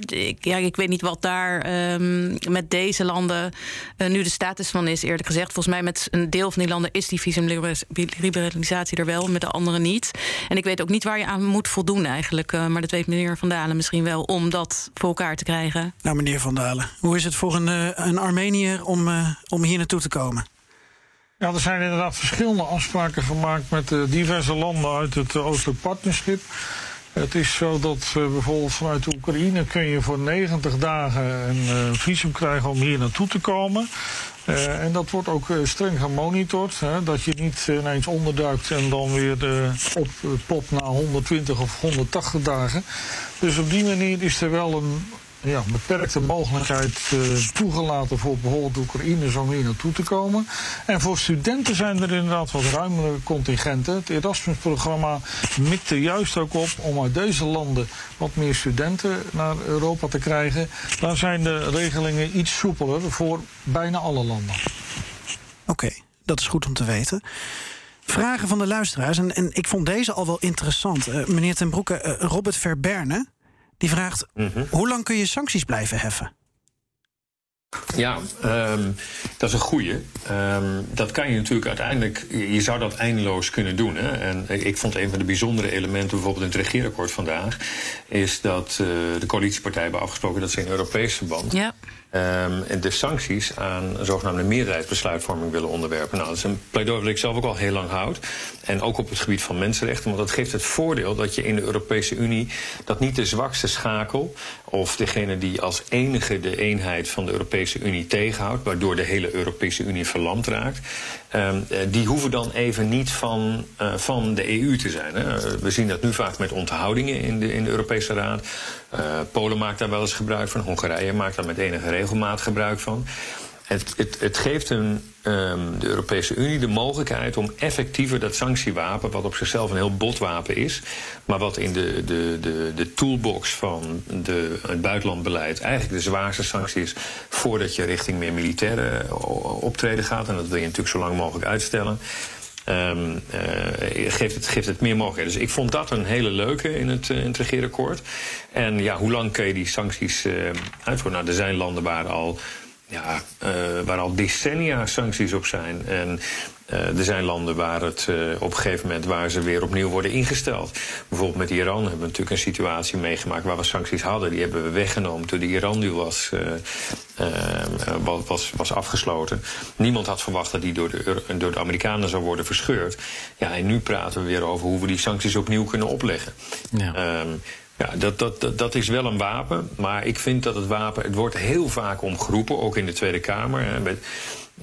ik, ja, ik weet niet wat daar um, met deze landen uh, nu de status van is, eerlijk gezegd. Volgens mij met een deel van die landen is die visumliberalisatie er wel, met de andere niet. En ik weet ook niet waar je aan moet voldoen eigenlijk. Uh, maar dat weet meneer Van Dalen misschien wel, om dat voor elkaar te krijgen. Nou, meneer Van Dalen, hoe is het voor een, uh, een Armenier om, om hier naartoe te komen? Ja, er zijn inderdaad verschillende afspraken gemaakt met uh, diverse landen uit het uh, Oostelijk Partnerschap. Het is zo dat uh, bijvoorbeeld vanuit Oekraïne kun je voor 90 dagen een visum krijgen om hier naartoe te komen. en dat wordt ook streng gemonitord. Hè, dat je niet ineens onderduikt en dan weer oppopt na 120 of 180 dagen. Dus op die manier is er wel een ja, beperkte mogelijkheid uh, toegelaten voor bijvoorbeeld Oekraïners om hier naartoe te komen. En voor studenten zijn er inderdaad wat ruimere contingenten. Het Erasmus-programma mikt er juist ook op om uit deze landen wat meer studenten naar Europa te krijgen. Daar zijn de regelingen iets soepeler voor bijna alle landen. Oké, dat is goed om te weten. Vragen van de luisteraars. En, en ik vond deze al wel interessant. Uh, meneer Ten Broeke, uh, Robert Verberne die vraagt: mhm. hoe lang kun je sancties blijven heffen? Ja, um, dat is een goede. Um, dat kan je natuurlijk uiteindelijk. Je zou dat eindeloos kunnen doen. Hè? En ik vond een van de bijzondere elementen, bijvoorbeeld in het regeerakkoord vandaag, is dat uh, de coalitiepartijen hebben afgesproken dat ze in Europees verband. Ja um, de sancties aan zogenaamde meerderheidsbesluitvorming willen onderwerpen. Nou, dat is een pleidooi dat ik zelf ook al heel lang houd. En ook op het gebied van mensenrechten. Want dat geeft het voordeel dat je in de Europese Unie dat niet de zwakste schakel of degene die als enige de eenheid van de Europese Unie tegenhoudt, waardoor de hele Europese Unie verlamd raakt, um, die hoeven dan even niet van, uh, van de EU te zijn. Hè. We zien dat nu vaak met onthoudingen in de, in de Europese Raad. Uh, Polen maakt daar wel eens gebruik van, Hongarije maakt daar met enige regelmaat gebruik van. Het, het, het geeft een, um, de Europese Unie de mogelijkheid om effectiever dat sanctiewapen, wat op zichzelf een heel bot wapen is, maar wat in de, de, de, de toolbox van de, het buitenlandbeleid eigenlijk de zwaarste sanctie is voordat je richting meer militaire optreden gaat. En dat wil je natuurlijk zo lang mogelijk uitstellen. Um, uh, geeft, het, geeft het meer mogelijkheden. Dus ik vond dat een hele leuke in het, uh, het. En ja, hoe lang kun je die sancties uh, uitvoeren? Nou, er zijn landen waar al ja, uh, waar al decennia sancties op zijn. En uh, er zijn landen waar het uh, op een gegeven moment waar ze weer opnieuw worden ingesteld. Bijvoorbeeld met Iran hebben we natuurlijk een situatie meegemaakt waar we sancties hadden. Die hebben we weggenomen toen de Iran-deal was, was, was afgesloten. Niemand had verwacht dat die door de, door de Amerikanen zou worden verscheurd. Ja, en nu praten we weer over hoe we die sancties opnieuw kunnen opleggen. Ja. Um, ja, dat, dat, dat, is wel een wapen. Maar ik vind dat het wapen. Het wordt heel vaak omgeroepen, ook in de Tweede Kamer.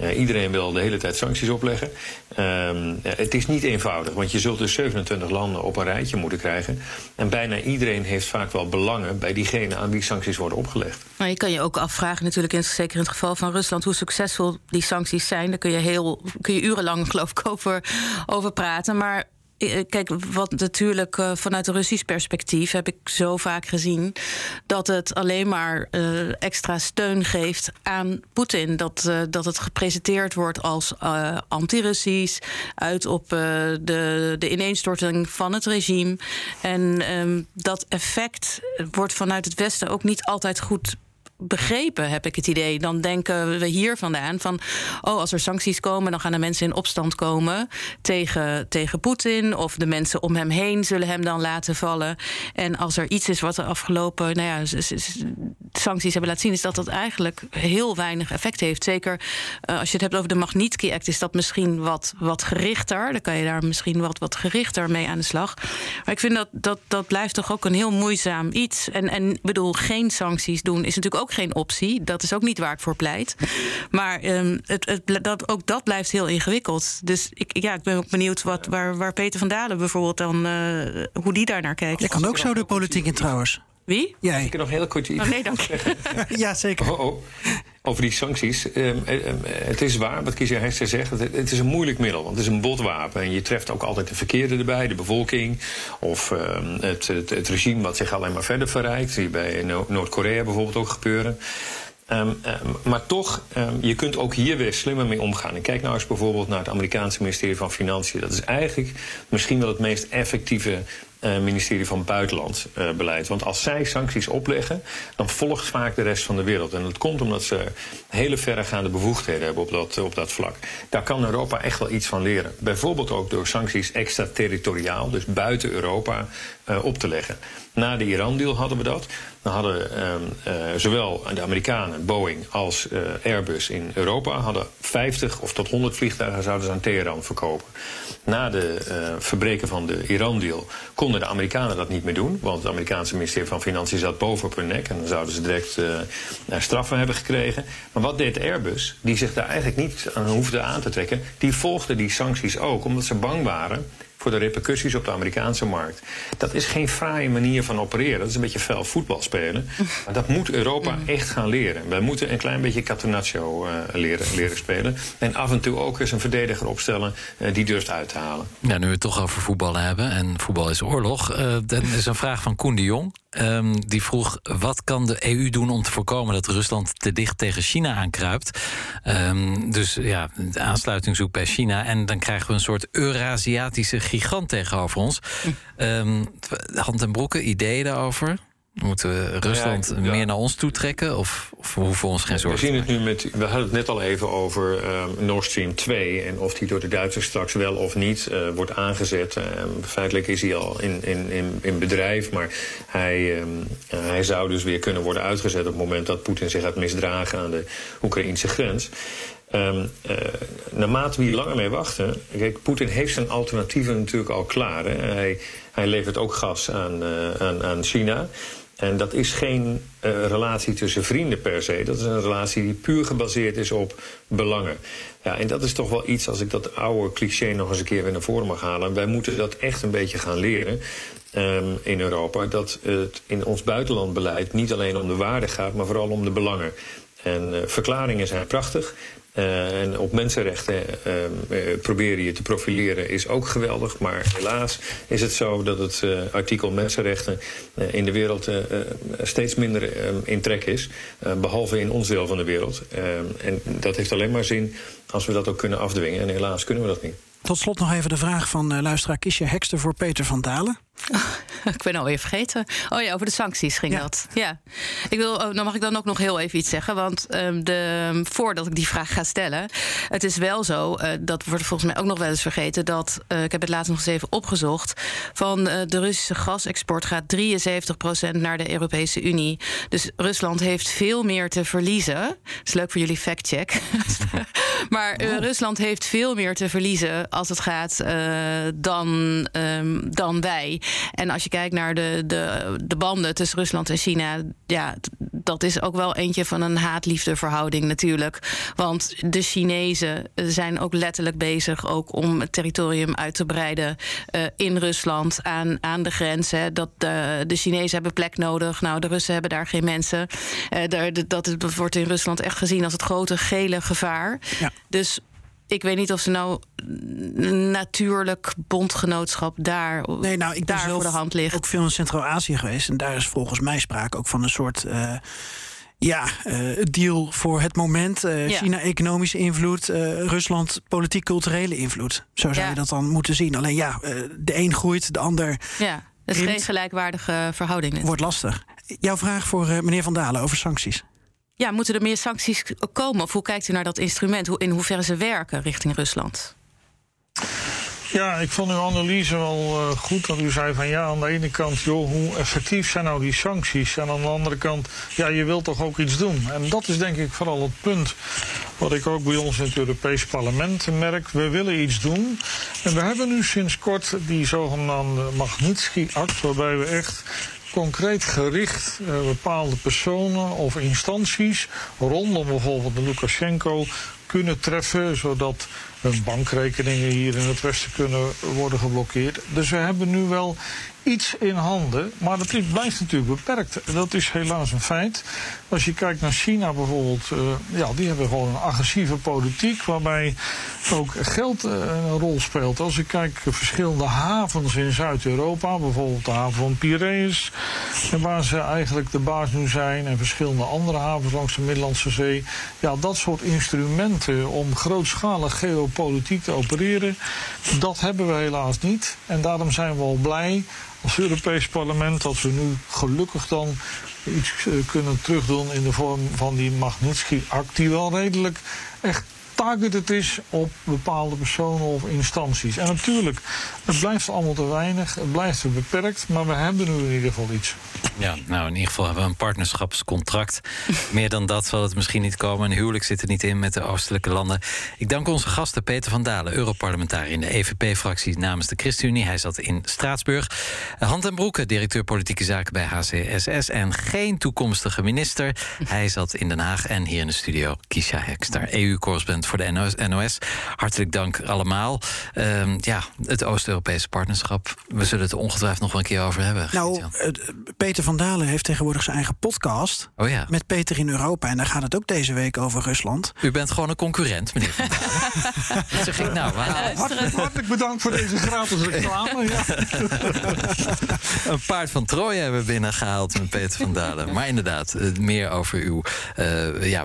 Uh, iedereen wil de hele tijd sancties opleggen. Um, het is niet eenvoudig, want je zult dus 27 landen op een rijtje moeten krijgen. En bijna iedereen heeft vaak wel belangen bij diegene aan wie sancties worden opgelegd. Maar je kan je ook afvragen, natuurlijk, in, zeker in het geval van Rusland, hoe succesvol die sancties zijn. Daar kun je, heel, kun je urenlang, geloof ik, over, over praten. Maar eh, kijk, wat natuurlijk uh, vanuit een Russisch perspectief heb ik zo vaak gezien dat het alleen maar extra steun geeft aan Poetin. Dat, dat het gepresenteerd wordt als anti-Russisch, uit op de, de ineenstorting van het regime. En um, dat effect wordt vanuit het Westen ook niet altijd goed begrepen, heb ik het idee. Dan denken we hier vandaan van... oh, als er sancties komen, dan gaan de mensen in opstand komen... tegen, tegen Poetin of de mensen om hem heen zullen hem dan laten vallen. En als er iets is wat de afgelopen nou ja, sancties hebben laten zien... is dat dat eigenlijk heel weinig effect heeft. Zeker uh, als je het hebt over de Magnitsky-act... is dat misschien wat, wat gerichter. Dan kan je daar misschien wat, wat gerichter mee aan de slag. Maar ik vind dat, dat dat blijft toch ook een heel moeizaam iets. En, en bedoel, geen sancties doen is natuurlijk ook geen optie. Dat is ook niet waar ik voor pleit. Maar um, het, het, dat, ook dat blijft heel ingewikkeld. Dus ik, ja, ik ben ook benieuwd wat, waar, waar Peter van Dalen bijvoorbeeld dan, uh, hoe die daar naar kijkt. Je kan ook zo de politiek in trouwens. Wie? Jij. Ik kan nog heel kort iets oh, nee, dank je. ja, zeker. Oh, oh. Over die sancties. Um, het is waar, wat Kiesja Hester zegt. Het, is een moeilijk middel, want het is een botwapen. En je treft ook altijd de verkeerde erbij, de bevolking. Of het, het, het, regime wat zich alleen maar verder verrijkt. Die bij Noord-Korea bijvoorbeeld ook gebeuren. Maar toch, je kunt ook hier weer slimmer mee omgaan. En kijk nou eens bijvoorbeeld naar het Amerikaanse ministerie van Financiën. Dat is eigenlijk misschien wel het meest effectieve uh, ministerie van Buitenlands uh, beleid. Want als zij sancties opleggen, dan volgt vaak de rest van de wereld. En dat komt omdat ze hele verregaande bevoegdheden hebben op dat, op dat vlak. Daar kan Europa echt wel iets van leren. Bijvoorbeeld ook door sancties extraterritoriaal, dus buiten Europa, uh, op te leggen. Na de Iran-deal hadden we dat. Dan hadden uh, zowel de Amerikanen, Boeing, als uh, Airbus in Europa... hadden 50 of tot 100 vliegtuigen zouden ze aan Teheran verkopen. Na de verbreken van de Iran-deal konden de Amerikanen dat niet meer doen... want het Amerikaanse ministerie van Financiën zat boven op hun nek... en dan zouden ze direct straffen hebben gekregen. Maar wat deed Airbus, die zich daar eigenlijk niet aan hoefde aan te trekken... die volgde die sancties ook, omdat ze bang waren voor de repercussies op de Amerikaanse markt. Dat is geen fraaie manier van opereren. Dat is een beetje fel voetbal spelen. Maar dat moet Europa mm. echt gaan leren. Wij moeten een klein beetje Catenaccio uh, leren, leren spelen. En af en toe ook eens een verdediger opstellen uh, die durft uit te halen. Ja, nu we het toch over voetballen hebben, en voetbal is oorlog... Uh, dan is een vraag van Koen de Jong. Um, die vroeg, wat kan de EU doen om te voorkomen... dat Rusland te dicht tegen China aankruipt? Um, dus ja, de aansluiting zoekt bij China... en dan krijgen we een soort Eurasiatische gigant tegenover ons. Um, hand en broeken, ideeën daarover? Moeten we Rusland ja, ja. meer naar ons toe trekken? Of, of we hoeven ons geen zorgen We zien het nu met. We hadden het net al even over um, Nord Stream 2. En of die door de Duitsers straks wel of niet uh, wordt aangezet. Uh, feitelijk is hij al in, in, in, in bedrijf. Maar hij, uh, hij zou dus weer kunnen worden uitgezet. op het moment dat Poetin zich gaat misdragen aan de Oekraïnse grens. Um, uh, naarmate we hier langer mee wachten. Kijk, Poetin heeft zijn alternatieven natuurlijk al klaar. Hè. Hij, hij levert ook gas aan, uh, aan, aan China. En dat is geen uh, relatie tussen vrienden per se. Dat is een relatie die puur gebaseerd is op belangen. Ja, en dat is toch wel iets, als ik dat oude cliché nog eens een keer weer naar voren mag halen. Wij moeten dat echt een beetje gaan leren. Um, in Europa, dat het in ons buitenlandbeleid niet alleen om de waarde gaat, maar vooral om de belangen. En verklaringen zijn prachtig. Uh, en op mensenrechten uh, uh, proberen je te profileren is ook geweldig. Maar helaas is het zo dat het artikel mensenrechten in de wereld steeds minder in trek is. behalve in ons deel van de wereld. en dat heeft alleen maar zin als we dat ook kunnen afdwingen. En helaas kunnen we dat niet. Tot slot nog even de vraag van luisteraar Kiesje Hekster voor Peter van Dalen. Oh, ik ben alweer vergeten. Oh ja, over de sancties ging ja. dat. Ja. Ik wil, oh, dan mag ik dan ook nog heel even iets zeggen. Want um, de, voordat ik die vraag ga stellen. Het is wel zo, uh, dat wordt volgens mij ook nog wel eens vergeten. Dat, uh, ik heb het laatst nog eens even opgezocht. Van uh, de Russische gasexport gaat 73% naar de Europese Unie. Dus Rusland heeft veel meer te verliezen. Dat is leuk voor jullie factcheck. maar oh. Rusland heeft veel meer te verliezen als het gaat dan, um, dan wij. En als je kijkt naar de, de, de banden tussen Rusland en China, ja, dat is ook wel eentje van een haat-liefde verhouding natuurlijk. Want de Chinezen zijn ook letterlijk bezig ook om het territorium uit te breiden uh, in Rusland aan, aan de grens. Hè. Dat de, de Chinezen hebben plek nodig. Nou, de Russen hebben daar geen mensen. Uh, daar, dat, dat wordt in Rusland echt gezien als het grote gele gevaar. Ja. Dus ik weet niet of ze nou natuurlijk bondgenootschap daar, nee, nou, ik daar voor de hand ligt. ook veel in Centraal-Azië geweest. En daar is volgens mij sprake ook van een soort. Uh, ja, uh, deal voor het moment. Uh, ja. China economische invloed, Rusland politiek culturele invloed. Zo zou ja. je dat dan moeten zien. Alleen ja, de een groeit, de ander. Ja, het is geen gelijkwaardige verhouding. Wordt lastig. Jouw vraag voor meneer Van Dalen over sancties. Ja, moeten er meer sancties komen? Of hoe kijkt u naar dat instrument? Hoe, in hoeverre ze werken richting Rusland? Ja, ik vond uw analyse wel uh, goed. Dat u zei van ja, aan de ene kant, joh, hoe effectief zijn nou die sancties? En aan de andere kant, ja, je wilt toch ook iets doen? En dat is denk ik vooral het punt wat ik ook bij ons in het Europees Parlement merk. We willen iets doen. En we hebben nu sinds kort die zogenaamde Magnitsky-act, waarbij we echt concreet gericht uh, bepaalde personen of instanties rondom bijvoorbeeld de Lukashenko kunnen treffen, zodat bankrekeningen hier in het Westen kunnen worden geblokkeerd. Dus we hebben nu wel iets in handen, maar dat blijft natuurlijk beperkt. Dat is helaas een feit. Als je kijkt naar China bijvoorbeeld, uh, ja, die hebben gewoon een agressieve politiek waarbij ook geld uh, een rol speelt. Als ik kijk verschillende havens in Zuid-Europa, bijvoorbeeld de haven van Piraeus, waar ze eigenlijk de baas nu zijn, en verschillende andere havens langs de Middellandse Zee. Ja, dat soort instrumenten om grootschalig geopolitiek te opereren, dat hebben we helaas niet. En daarom zijn we wel blij als Europees parlement dat we nu gelukkig dan iets uh, kunnen terugdoen in de vorm van die Magnitsky-act, die wel redelijk echt targeted is op bepaalde personen of instanties. En natuurlijk, het blijft allemaal te weinig, het blijft te beperkt, maar we hebben nu in ieder geval iets. Ja, nou in ieder geval hebben we een partnerschapscontract. Meer dan dat zal het misschien niet komen. Een huwelijk zit er niet in met de oostelijke landen. Ik dank onze gasten Peter van Dalen, Europarlementariër in de EVP-fractie namens de ChristenUnie. Hij zat in Straatsburg. Hand en Broeke, directeur politieke zaken bij HCSS en geen toekomstige minister. Hij zat in Den Haag en hier in de studio Kisha Hekster, EU-correspondent voor de NOS. Hartelijk dank allemaal. Uh, ja, het Oost-Europese partnerschap. We zullen het ongetwijfeld nog wel een keer over hebben. Nou, Peter van Dalen heeft tegenwoordig zijn eigen podcast. Oh ja. Met Peter in Europa. En daar gaat het ook deze week over Rusland. U bent gewoon een concurrent, meneer Van Dalen. dat zeg ik nou. Hartelijk, hartelijk bedankt voor deze gratis reclame. Ja. een paard van Troje hebben we binnengehaald met Peter van Dalen. Maar inderdaad, meer over uw uh, ja,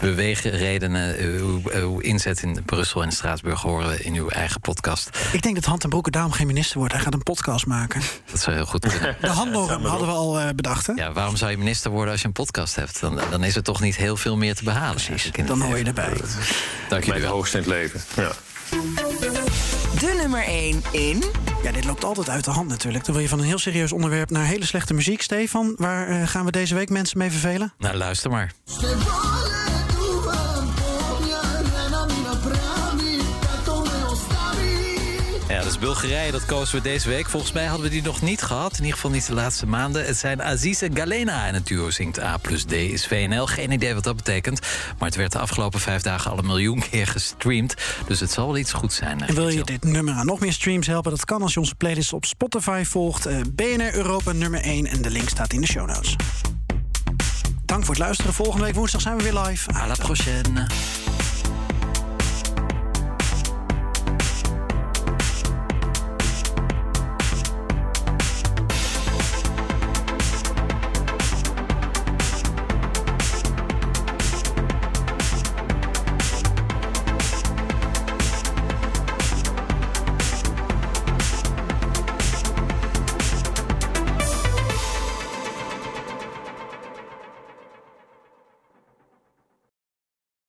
beweegredenen, uw uw inzet in Brussel en Straatsburg horen in uw eigen podcast. Ik denk dat Hand en Broeke daarom geen minister wordt. Hij gaat een podcast maken. Dat zou heel goed kunnen. De handnorm hadden we al uh, bedacht. Hè? Ja, waarom zou je minister worden als je een podcast hebt? Dan, dan is er toch niet heel veel meer te behalen. Precies, dan hoor je erbij. Dank je wel. hoogst in het leven. Ja. De nummer 1 in. Ja, dit loopt altijd uit de hand natuurlijk. Dan wil je van een heel serieus onderwerp naar hele slechte muziek. Stefan, waar uh, gaan we deze week mensen mee vervelen? Nou, luister maar. Bulgarije. Dat kozen we deze week. Volgens mij hadden we die nog niet gehad. In ieder geval niet de laatste maanden. Het zijn Aziz en Galena. En het duo zingt A plus D is VNL. Geen idee wat dat betekent. Maar het werd de afgelopen vijf dagen al een miljoen keer gestreamd. Dus het zal wel iets goed zijn. En wil je dit nummer aan nog meer streams helpen? Dat kan als je onze playlist op Spotify volgt. Uh, BNR Europa nummer 1. En de link staat in de show notes. Dank voor het luisteren. Volgende week woensdag zijn we weer live. À la prochaine.